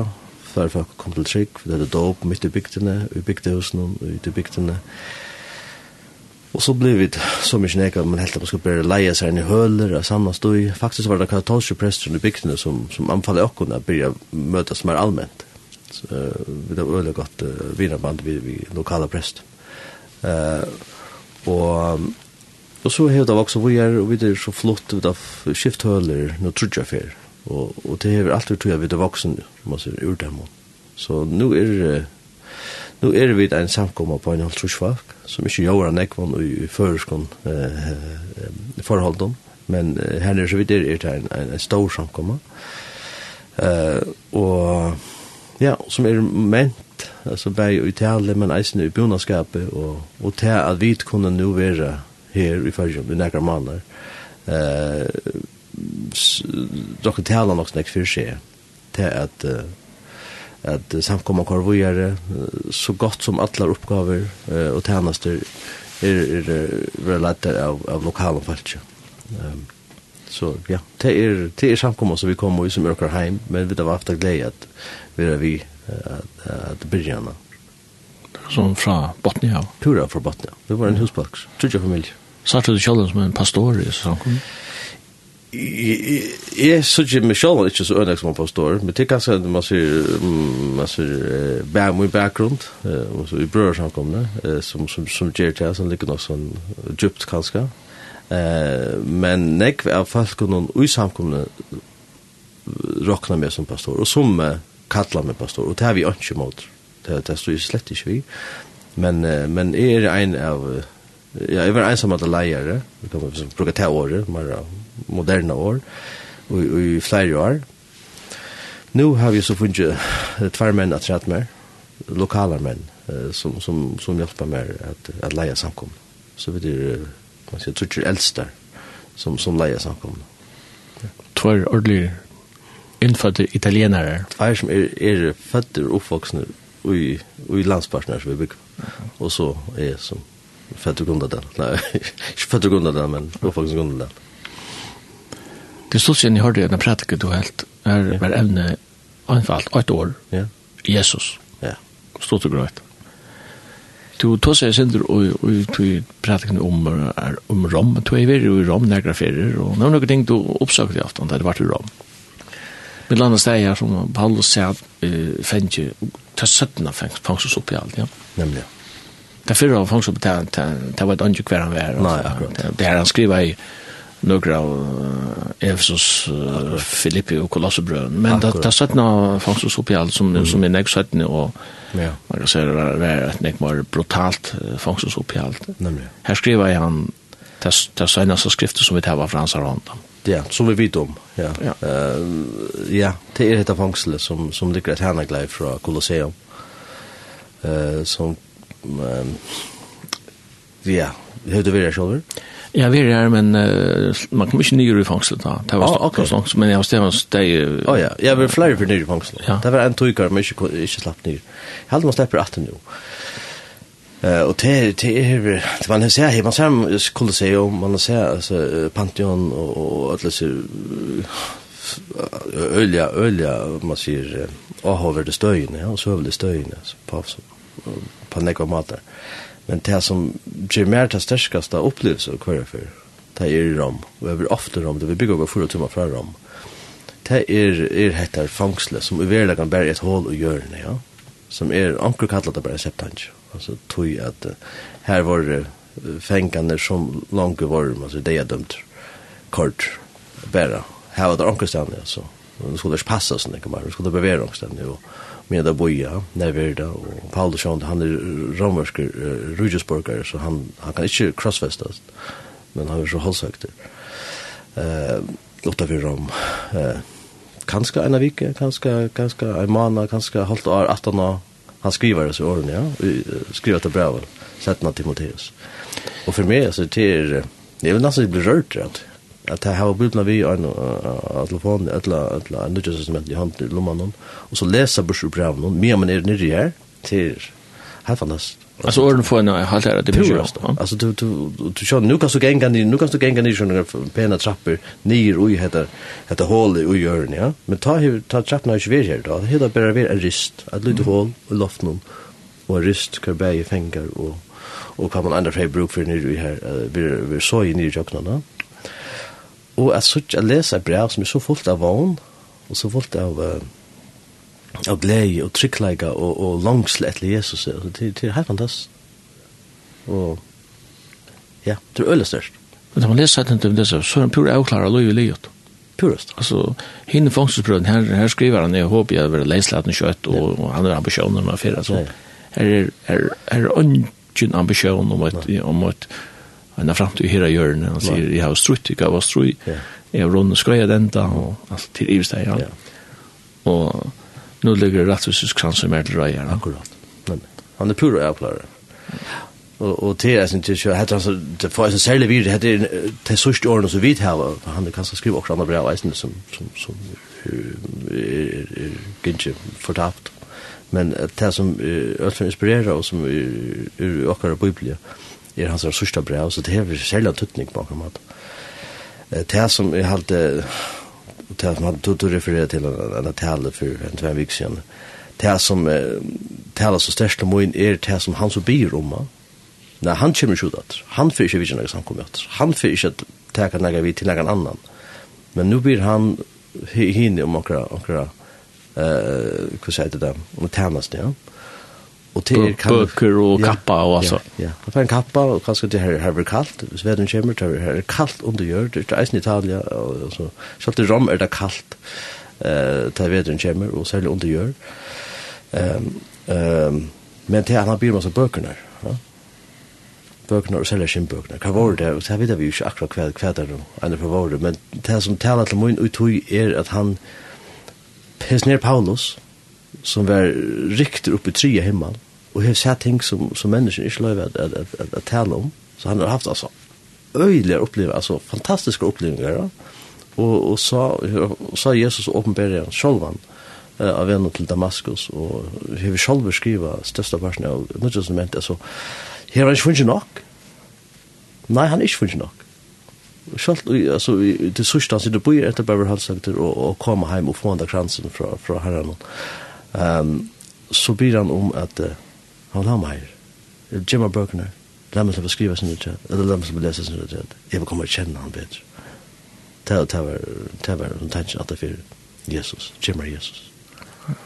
før folk kom til trygg, det er dog midt i bygdene, i bygdehusene, ute i bygdene, Och så blev vi så mycket näka man helt at man skulle bare leie seg inn i høler och samma stod faktiskt var det katolske prester i bygdene som som anfallde och kunde börja mötas mer allmänt. Så det var öle gott uh, vinnarband vi vi lokala prest. Eh uh, och och så har det också vi är vi det så flott ut av skifthöller nå tror jag fel. Och och det har alltid tog jag vi det man måste ur dem. Så nu är det nu är vi en samkomma på en halv trusvak som ikke gjør han ekvann i føreskånd eh, forholden, men her nere så vidt er det en, en, en stor samkomma. Eh, og ja, som er ment, altså bare i tale, men eisen i bjonadskapet, og, og til at vi kunne nå være her i føreskånd, i nærkere måneder, eh, dere taler nok snakk for seg, til at uh, at samkomma kvar vågare så gott som alla uppgifter och tjänster är är relaterade av av lokala folk. Um, så ja, det er, det er samkomma så vi kommer ju som yrkar hem men vi har haft glädje att vi er vi att att börja som fra Botnia. Pura fra Botnia. Det var en husboks. Tror jag familj. Satt du själv som en pastor i samkomma? Jeg synes ikke meg selv ikke så ønlig som man påstår, men det er ganske at man en masse, masse bæ i bakgrunn, altså i brødsamkomne, som, som, som gjør til, som ligger nok sånn djupt kanskje. Uh, Men nekv er folk noen ui samkomne råkna meg som pastor, og som uh, kallar meg pastor, og det har vi ikke mot. Det, det står jo slett ikke vi. Men, uh, men er en av Uh, Ja, jeg var ensam alle leiere, vi kan bruke te året, mer moderne år, og, og i flere år. Nå har vi så funnet tvær menn at rett mer, lokale menn, som, som, som hjelper mer at, at leie samkom. Så vi er, man sier, tror eldste som, som leie samkom. Tvær ordentlig innfødte italienere? Jeg som er, er fødder oppvoksne i, i landspartner som vi bygger, og så er som Fett och grundat den. Nej, inte fett och grundat den, men jag faktiskt grundat den. Det stod sen jag hörde en pratiker du helt. Är var ämne anfallt ett år. Ja. Jesus. Ja. Stod det grejt. Du tog sig sen och och du pratikade om är om Rom, du är ju i Rom några ferier och några ting du uppsökte i afton där det var i Rom. Med landa stäjer som Paulus säger eh fänge ta sötna fängs fångs upp i allt, ja. Nämligen. Det förra han funktion på det det var inte hver han var. Nej, akkurat. Det här han skriver i några av Efesos, Filippi og Kolossebrøn. Men det har sett några fångstås upp i alt som, som er nek sett nu och ja. man kan säga det var ett nek mer brutalt fångstås upp i nemlig. Her skriver jag han det senaste skrifter som vi tar fra hans hand. Ja, som vi vet om. Ja, ja. Uh, ja det är detta fångstlet som, som ligger et härnagläge fra Colosseum. Uh, som ja, hur du vill själv? Ja, vi är men uh, man kommer inte nyra i fängslet. Det var oh, okay. långt, men jag var stävans dig... Uh, oh, ja, jag vill flera för nyra i fängslet. Ja. Det var en tojkar, men inte, inte slapp nyra. Jag hade man släpper att nu. Eh och det det är man ser sett man ser skulle säga om man ser alltså Pantheon och alla så ölja ölja man ser åh över det stöjne och så över det stöjen så på på nekva matar. Men det som ger mer til størskaste opplevelse å kvar for, det er i rom, og jeg ofta ofte rom, det vil bygge over for å fra rom. Det er, er hettar fangsle, som i verden kan bære et hål og hjørne, ja. Som er, anker kallat det bare septansk. Altså, tog at uh, her var det uh, fengane som langt var, altså det er dømt kort, bare. Her var det ankerstene, altså. Nå skulle det ikke passe sånn, ikke bare, Nå skulle det bevere ankerstene, jo. Ja med det boja Nevada och Paul Schond han är romersk uh, rugesburger så han han kan inte crossfesta men han är så halsökt. Eh låta vi rom eh kanske en vecka kanske kanske en månad kanske halvt år att han han skriver det så åren ja skriver det brev sätta Timoteus. Och för mig så det är det är nästan blir rört rätt at jeg har bildene vi av telefonen, et eller annet nødgjøsesment i hånden i lommen, og så leser bursjordbrevet noen, mye man er nyrige her, til helt fantastisk. Alltså orden får en halt här det blir just. Alltså du du du kör nu kan du gänga ner nu kan du gänga ner såna pena trappor ner och heter heter hål i gör ja. Men ta hur ta trapporna i svär här då. Det heter bara blir en rist, att lite hål och loft någon och rist kan bära i fingrar och och kan man andra fri bruk för ni här vi vi så i ni jocknarna og at så at lesa brev som er så fullt av vogn, og så fullt av uh, av glede og tryggleika og, og langsle etter Jesus, altså, det, det er helt fantastisk. Og ja, det er øyelig størst. Men når man leser etter til det, så er han pur avklarer lov i livet. Purest. Altså, hinne fangstesprøven, her, her skriver han, jeg håper jeg vil lese liten kjøtt, og, og han er ambisjoner med fyrir, altså, her er, her, her er ønsken ambisjon om et, om et, om et en av framtid her i hjørnet, han sier, jeg har strutt, jeg har strutt, jeg har rundt skøyet enda, og alt til Ivesteg, ja. Og nu ligger det rettviseskrans som er til røyene. Akkurat. Han er pur og avklarer. Og, og til jeg synes ikke heter han så, det får jeg så særlig videre, det er til sørste årene som vi har, han kan så skrive også andre brev, eisen, som, som, som er, er, fortapt. Men det som Ølfen inspirerer, og som er, er akkurat biblia, er, er hans sørste brev, så det er særlig tøtning på akkurat måte. Det som jeg halte, det som han tog refererer til en tale for en tvær vik siden, det som taler så størst om min er det som han så byr om, Nei, han kommer ikke ut Han får ikke vidtjene samkommet etter. Han får ikke teka noe vi til noen annan. Men nu blir han hinne om okra, okra, uh, hva sier det der, om tjeneste, ja. Och det är böcker och kappa och alltså. Ja, man får en kappa och kanske det här här kallt. Hvis vädren kommer det här kallt under jord. Det är i Italien och så. Så att det rom är det kallt. Eh, där vädren kommer och så under jord. Ehm ehm men det han har byrmat så böckerna. Ja bøkene og selger sin bøkene. Hva var det? Så vet vi jo ikke akkurat hva, hva det er enn for var det. Men det som taler til min uttøy er at han pes ned Paulus som var riktig oppe i trea himmel og har sett ting som, som människan ikke löjde at, at, at, at, at tale om. Så han har haft altså öjliga opplevelser, altså fantastiske opplevelser, Ja? og, och, sa, och sa Jesus han selv han uh, av vännen til Damaskus og har vi selv beskrivet største parten av Nya testamentet. Alltså, här har han ikke funnet nok. Nei, han har ikke funnet nok. Sjalt alltså det sista så det blir etter bara halsakter og, och komma hem och få den kransen fra, fra herren. Um, så blir han om at uh, han vil ha meg. her. Gjør meg bøkene. La meg slippe skrive sin utkjent. Eller la meg slippe lese sin utkjent. Jeg vil komme og kjenne han bedre. Det var det var en tanke at det fyrir Jesus. Gjør meg Jesus.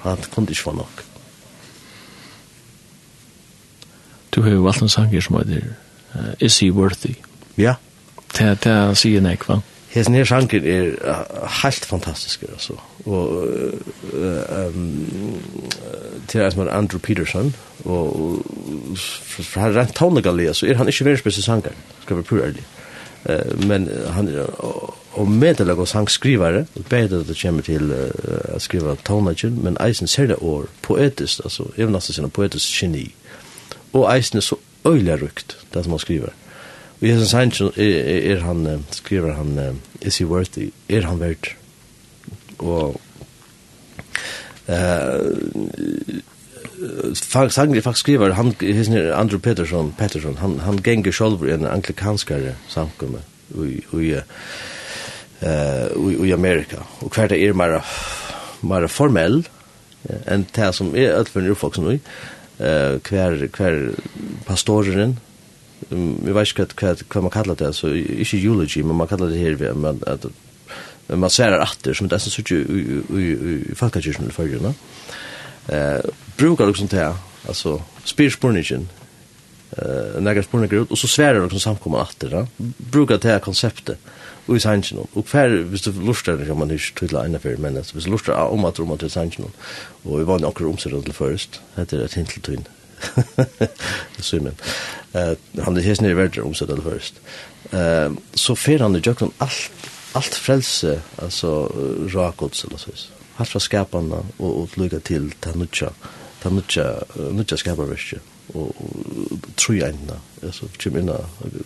Han kunne ikke få nok. Du har jo valgt en sanger som heter uh, Is he worthy? Ja. Det er sier nekva. Ja. Hesen her sjanker er helt fantastisk, altså. Og til en som er Andrew Peterson, og for han rent tånegalia, så er han ikke verdens beste sanger, skal vi prøve ærlig. Men han er og medelag og sangskrivare, og bedre det kommer til å skrive tånegjen, men eisen ser det år poetisk, altså, evnast sin poetisk geni. Og eisen er så øyla rukt, det som han skriver. Mm Vi i hans sannsyn, er, han, skriver han, is he worthy, er han verdt? Og eh sangri faktisk skriver han hisn Andrew Peterson Peterson han han gengur sjálv í eina anglikanskari samkomu i, í eh i Amerika og kvært er mer, mer formell enn det som er alt fyrir folk sum eh hver, hver pastoren vi vet ikke hva, hva man kallar det, altså, ikke eulogy, men man kallar det her, men at, man ser det atter, som det er sånn i falkakirken i fyrir, no? Eh, brukar liksom det, altså, spyr spurningen, eh, negar spurninger ut, og så sverar liksom samkomman atter, no? Brukar det konseptet, og i sannsyn, og hver, hvis du lustar, kan man ikke tydela enn fyrir, men hvis du lustar om at rom at rom at rom at rom at rom at rom at rom at rom at Simon. Eh han det hesnir verður um sett først. Eh så fer han ju kan allt allt frelse alltså rakots eller så. Allt fra skaparna och och lukka till tanucha. Tanucha nucha skaparvisk och tror jag inte alltså typ inna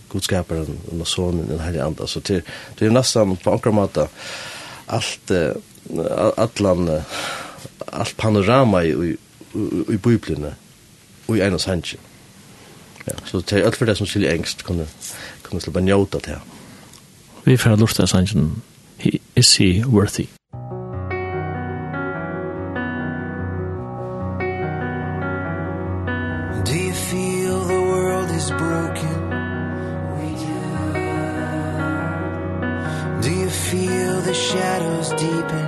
god skaparen och sonen den här anda så til det er nesten på akkurat måte allt allan allt panorama i i bibeln i ena sannsyn. Ja, så det er alt for det som skiljer engst, kunne, kunne slippe njóta til. Vi får lortet sannsyn, is he worthy? Do you feel the world is broken? We do. Do you feel the shadows deepen?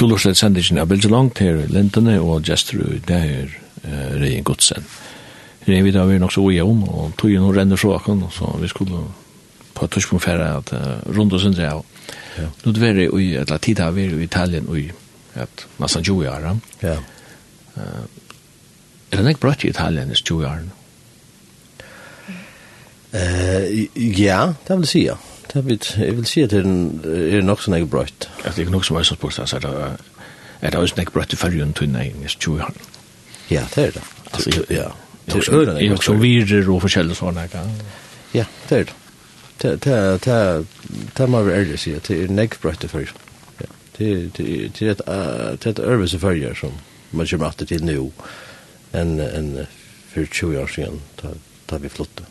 to lorset sendingen av Bilge Langt her i Lindene og Gestru, det er uh, Rein Godsen. Rein vidt har vi nok så ui om, og tog jo noen renner så akon, så vi skulle på et tørspunkt færre at uh, rundt oss sindre av. Ja. Nå det var det i, eller tid har vi i Italien i et, nesten 20 år. Ja. Uh, er det ikke brøtt i Italien i 20 år? Uh, ja, det vil jeg si, ja. Det vil, jeg vil si at det er nok sånn jeg brøtt. At det er nok som er sånn spørsmål, altså, er det også nek brøtt i fergen til nei, nesten 20 år. Ja, det er det. Altså, ja. Det er øren. Jeg har også virer og forskjellige sånne, ikke? Ja, det er det. Det, det, det, det må vi ærlig si, at det er nek brøtt i Ja. Det det det er et øvelse ferger som man kommer alltid til nå, enn for 20 år siden, da vi flyttet.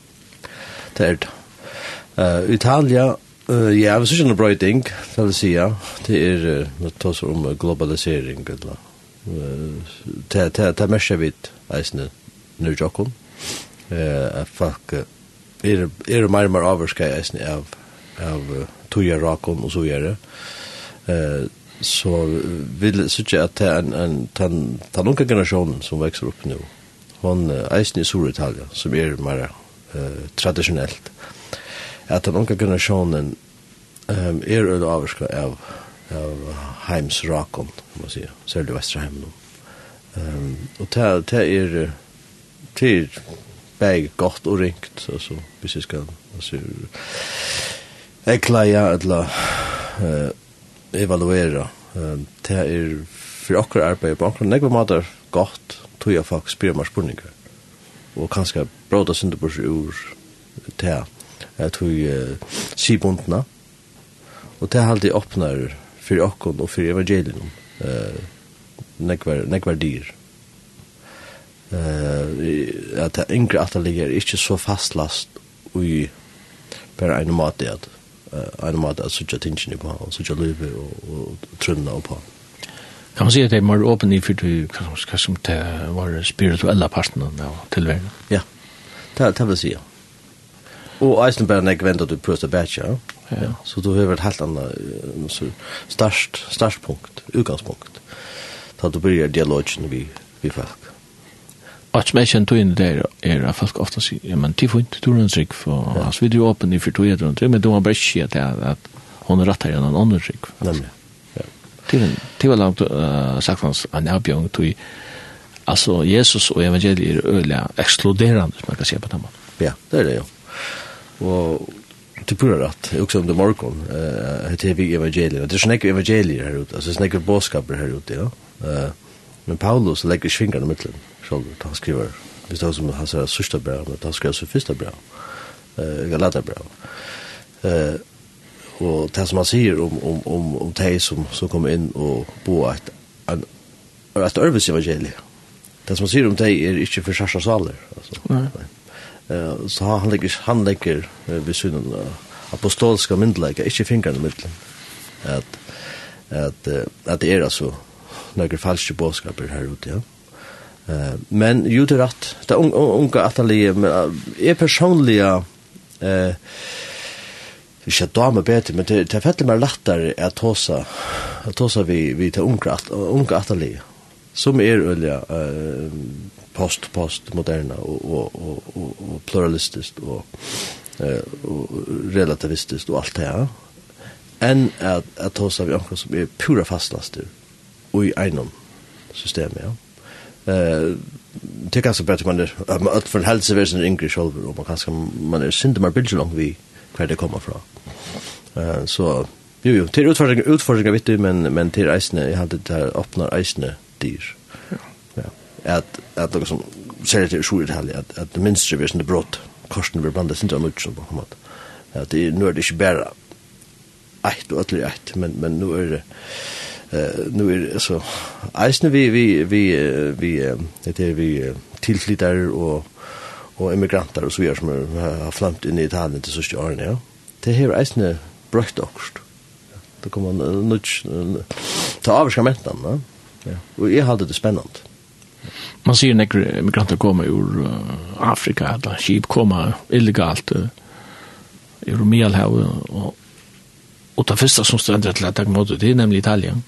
Det er det. Uh, Italia, uh, ja, vi synes ikke noe bra det vil si, ja. Det er, nå tar vi om globalisering, eller, uh, det er mest jeg vet, eisene, nu jokken. Uh, folk uh, er, er mer og mer avvarskei eisene av, av uh, togjer rakon og så gjør det. Eh, så vil jeg synes at det er en, en, den, den unge generasjonen som vekser opp nå, hon eisen i Sur-Italia, som er mer uh, traditionellt, Eh, at den unge generasjonen um, er øde avvarska av, av heimsrakon, man si, særlig Vesterheim nå. Um, og det, det er det er bæg godt og ringt, altså, hvis jeg skal, altså, jeg klarer eller uh, evaluera, um, det er for akkurat arbeid på akkurat nekve måter godt, tog jeg faktisk spyrir meg spurningar, og kanskje bråda synder ur det jeg tror uh, sibundna Og det er alltid åpner for okken og for evangelium. Uh, nekvar, nekvar dyr. Uh, at det yngre at det ligger ikke så fastlast i bare en måte at uh, en måte at sutja tingene på og sutja løyve og, og, og trunna på. Kan man si at det er mer åpen i for du hva som det var spirituella parten av tilværen? Ja, det, det vil si ja. Og Eisen bare nek väntar du på att batcha. Ja. Så du har vært ett helt annat så størst punkt, utgangspunkt, da du börjar dialogen vi vi folk. Og som jeg kjenner tog inn der, er at folk ofta sier, ja men ti får ikke tror en sig för hans jo åpen i for tog etter en trygg, men då har hun er rett her rattar en annen trygg. Nemlig, Ja. Ti var langt uh, sagt hans en erbjung till alltså Jesus och evangeliet är öliga exkluderande som man kan se på den måten. Ja, det är det ju. Ja. Og det pura rett, också om det morgon, eh, det är vi evangelier. Det är snäck evangelier her ute, alltså snäck båskaper här ute, ja. Eh, men Paulus lägger svingarna i mitten, själv, han skriver, visst det som han sier sørste brev, men han skriver så første brev, eh, Galata brev. Eh, och det som han sier om, om, om, om de som, som kommer in och bo et, en, et örvis evangelier. Det som han sier om de är inte för särskilt saler, alltså. nei. Eh så har han ligger han ligger vid synen apostolska myndlägga inte fingrarna mitteln. Att att att det är alltså några falska budskaper här ute ja. Eh men ju det rätt det unga att det är personliga eh ikke at dame bedre, men det er fettelig mer lettere at tåsa, at tåsa vi, vi til unge, unge atterlige, som er øyelig uh, post post moderna och och och och, pluralistiskt och eh och relativistiskt och allt det här. En att att ta sig av som är pura du. och i enom system ja. Eh det kanske bättre man är att för hälsoversen yngre själv och man kanske man är synd mer bild långt vi kvar det kommer från. Eh så jo jo til utfordringer, utfordringer vet vitt men men till eisene, jag hade det här öppnar eisene dyr at at det som ser det så ut här att att det minsta vi sen det brott kosten vi blandar inte mycket så på något. Att det nu är det inte bara ett och ett ett men men nu är det eh nu är det så eisne vi vi vi vi det är vi tillflyttare och och emigranter och så vidare som har flamt in i Italien till sista åren ja. Det här eisne brökt också. Då kommer man nu ta avskammentan, va? Ja. Och är hade det spännande man ser när migranter kommer ur uh, Afrika eller skip kommer illegalt uh, ur Medelhavet och och det första som ständer till att ta emot det är nämligen Italien.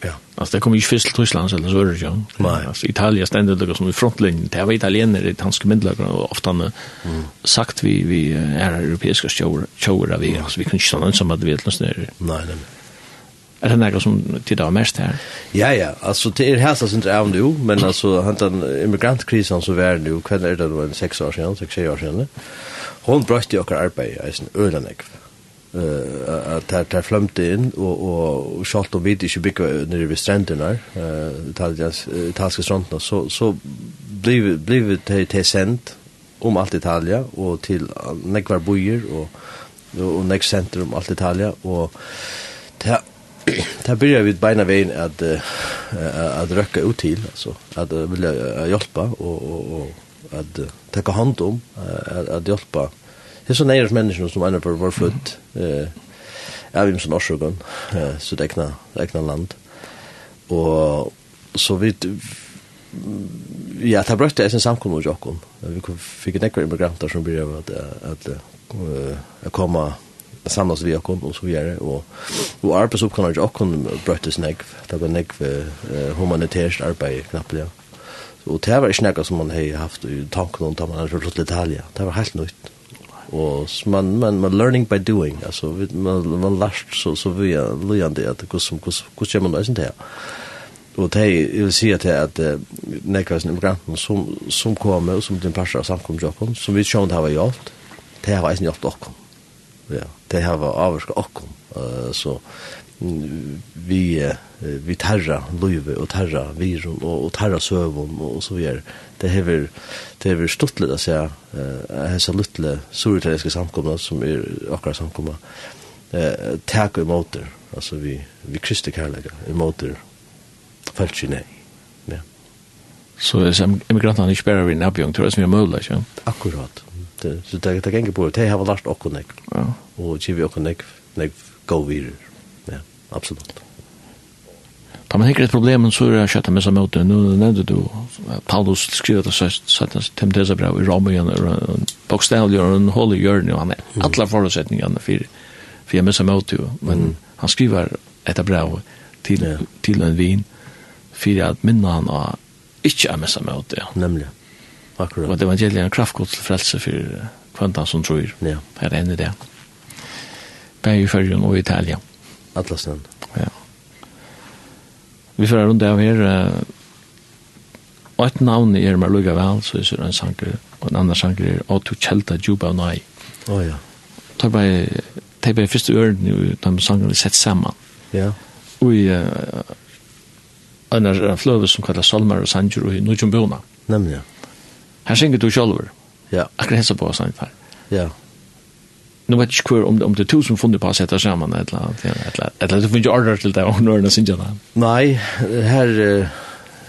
Ja. Alltså det kommer ju först till Tyskland eller så är det ju. Nej. Alltså Italien ständer det som i frontlinjen. Det var italienare, det hanske myndlagare och ofta mm. sagt vi vi är europeiska tjourar vi. Alltså vi kan inte stanna ensamma att vi vet någonstans. Nej, nej. Er det noe som tittar av mest her? Ja, ja. Alltså det är hälsa som inte är nu, men alltså han den immigrantkrisen som vi är nu, kvar är det då en sex år sedan, sex, år sedan. Hon bröste ju också arbete i sin ölanäck. Uh, att här, här flömte in och, och, och kjallt och vidt inte bygga nere vid stränderna, uh, italienska stränderna, så, så blev, blev det till sent om allt Italia och till nekvar bojer och, och nekvar center om allt Italia och det Da börjar vi beina vägen att uh, att röka ut till alltså att uh, vilja uh, hjälpa och och och att uh, ta hand om uh, att, att hjälpa det är så nära människor som andra på vår fot eh är vi som norrsjögon eh så täckna täckna land. Och så vi ja det brötte är en samkommun och jokom vi fick en ekor immigranter som började att att att komma samlas vi och och så vidare och och arbetsuppgifter och kon bröttes nägg det var nägg humanitärt arbete knappt ja. Och det var snägga som man har haft i tanken om att man hade rullat Italien det var helt nytt och man man man learning by doing. Alltså man man lärst så så vi lärde att hur som hur hur man lösen det och det jag vill säga till att nekvasen immigranten som som kommer och som den passar samkommer som vi sjön har gjort det har varit gjort också ja, det har vært avvarska okkom, uh, så vi uh, vi tarra løyve og tarra virun og, og tarra søvun og, og så vidare. Det hever det hever stuttlet å se uh, hessa lutle suritariske samkomna som er akkurat samkomna eh tak motor alltså vi vi kristi kärleka i falsk nej ja. Så är emigranterna inte bara vid en tror jag som är möjligt akkurat det så det det gänger på det har lärt och nek. Ja. Och giv och nek nek go vidare. Ja, absolut. Ta man hikker et problem, så er det kjøttet med seg mot det. Nå nevnte du, Paulus skriver det søttene til Teserbrev i Ramøyen, og bokstavlig gjør en hål i hjørnet, og han er alle forutsetningene for, for jeg med seg det. Men han skriver et brev til, til en vin, for at minner han av ikke er med seg det. Nemlig. Akkurat. Og det evangeliet er en kraftgod til frelse for kvantan som tror. Ja. Her er enn det. Bare i Førjen og i Italia. Atlasen. Ja. Vi får rundt av her. Uh, Og et navn er mer lukka vel, så er det en sanger, Og en annen sanger er Otto Kjelta Juba og Nei. Å ja. Tar bare, tar bare første øren i de sangene sett sammen. Ja. Og i uh, en av fløve som kallar Salmar og Sanger og i Nujum Bona. Nemlig, ja. Her synger du sjølver. Ja. Akkurat hessa på sånn her. Ja. Nu vet jeg ikke hver om, om det er to som funnet på å sette sammen, et eller annet, et eller annet, du finner ikke order til det, og nå er det synger det. Nei, her,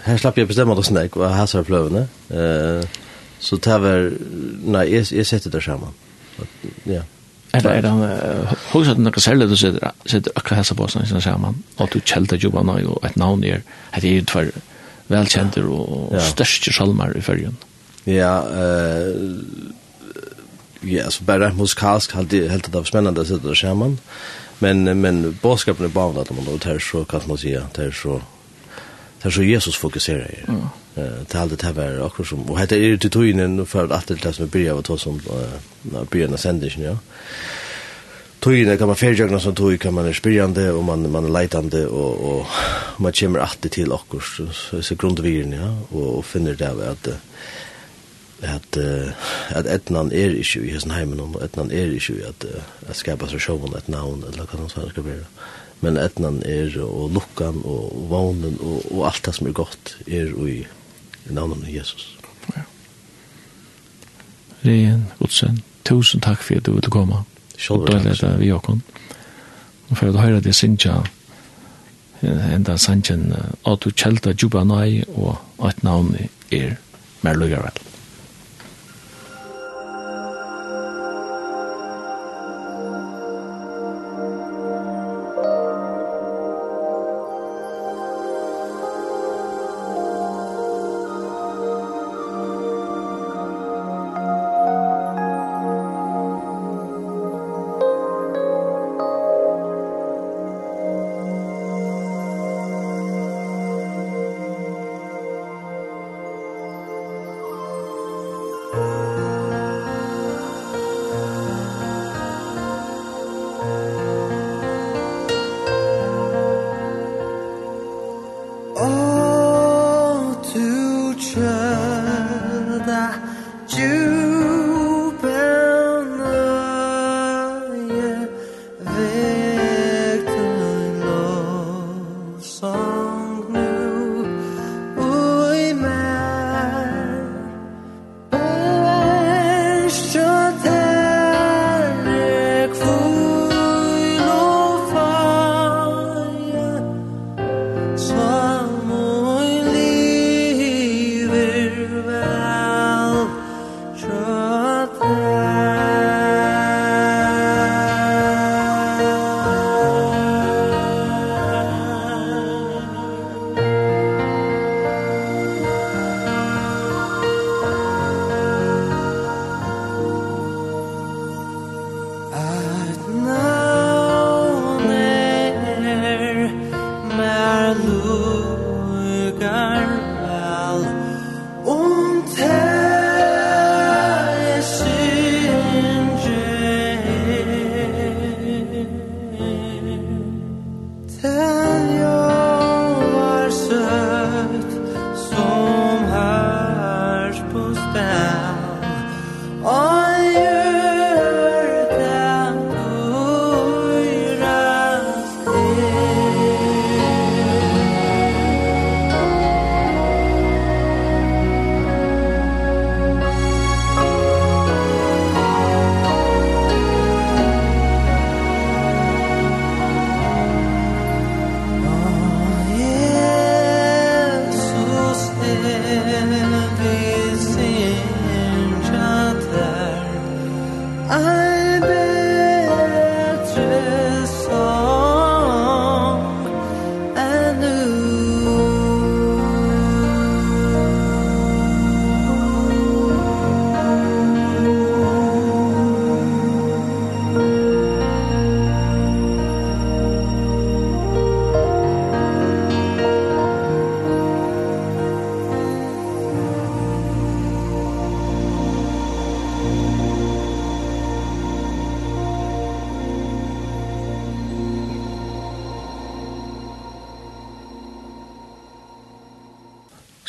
her slapp jeg bestemme det snakk, og her ser fløvene. Uh, så det var, nei, jeg, jeg setter det sammen. Ja. Er det, er det, hos at noe særlig du sitter, sitter akkurat hessa på sånn sammen, og du kjelder jo nøy, og et navn er, at det er jo tver velkjenter og største salmer i følgen. Ja, eh ja, så bara musikalsk helt helt det spännande att sitta och skärman. Men men boskapen är bara att man då tar så kan man säga, tar så tar så Jesus fokuserar ju. Eh det hade det var också som och heter det till tiden för att det som börjar vad tas som börjar sändningen ja. Tøyene kan man färjagna som tøy kan man er spyrjande og man, man er leitande og, og man kommer alltid til okkur så, så grundviren ja, og, og finner det at uh, at uh, at etnan er ikkje i hesten heimen og etnan er ikkje at uh, at skapa seg sjåvun et navn eller hva som skal være men etnan er og lukkan og vånen og, og alt det som er godt er i, i navnet av Jesus ja. Rien Godsen tusen takk for at du ville komme og døyla det vi okon og for at du høyre det sinja enda sanjen at du kjelta jubanai nei og at navnet er mer lugavel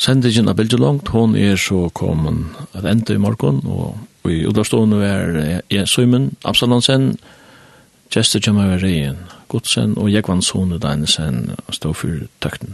Sendingen av Bilge Langt, hon er så kommet at enda i morgen, og i Udavstående er jeg, Søymen, Absalonsen, Kjester Kjømmer Reien, Godsen og Jekvann Sone Deinesen, stå for tøkten.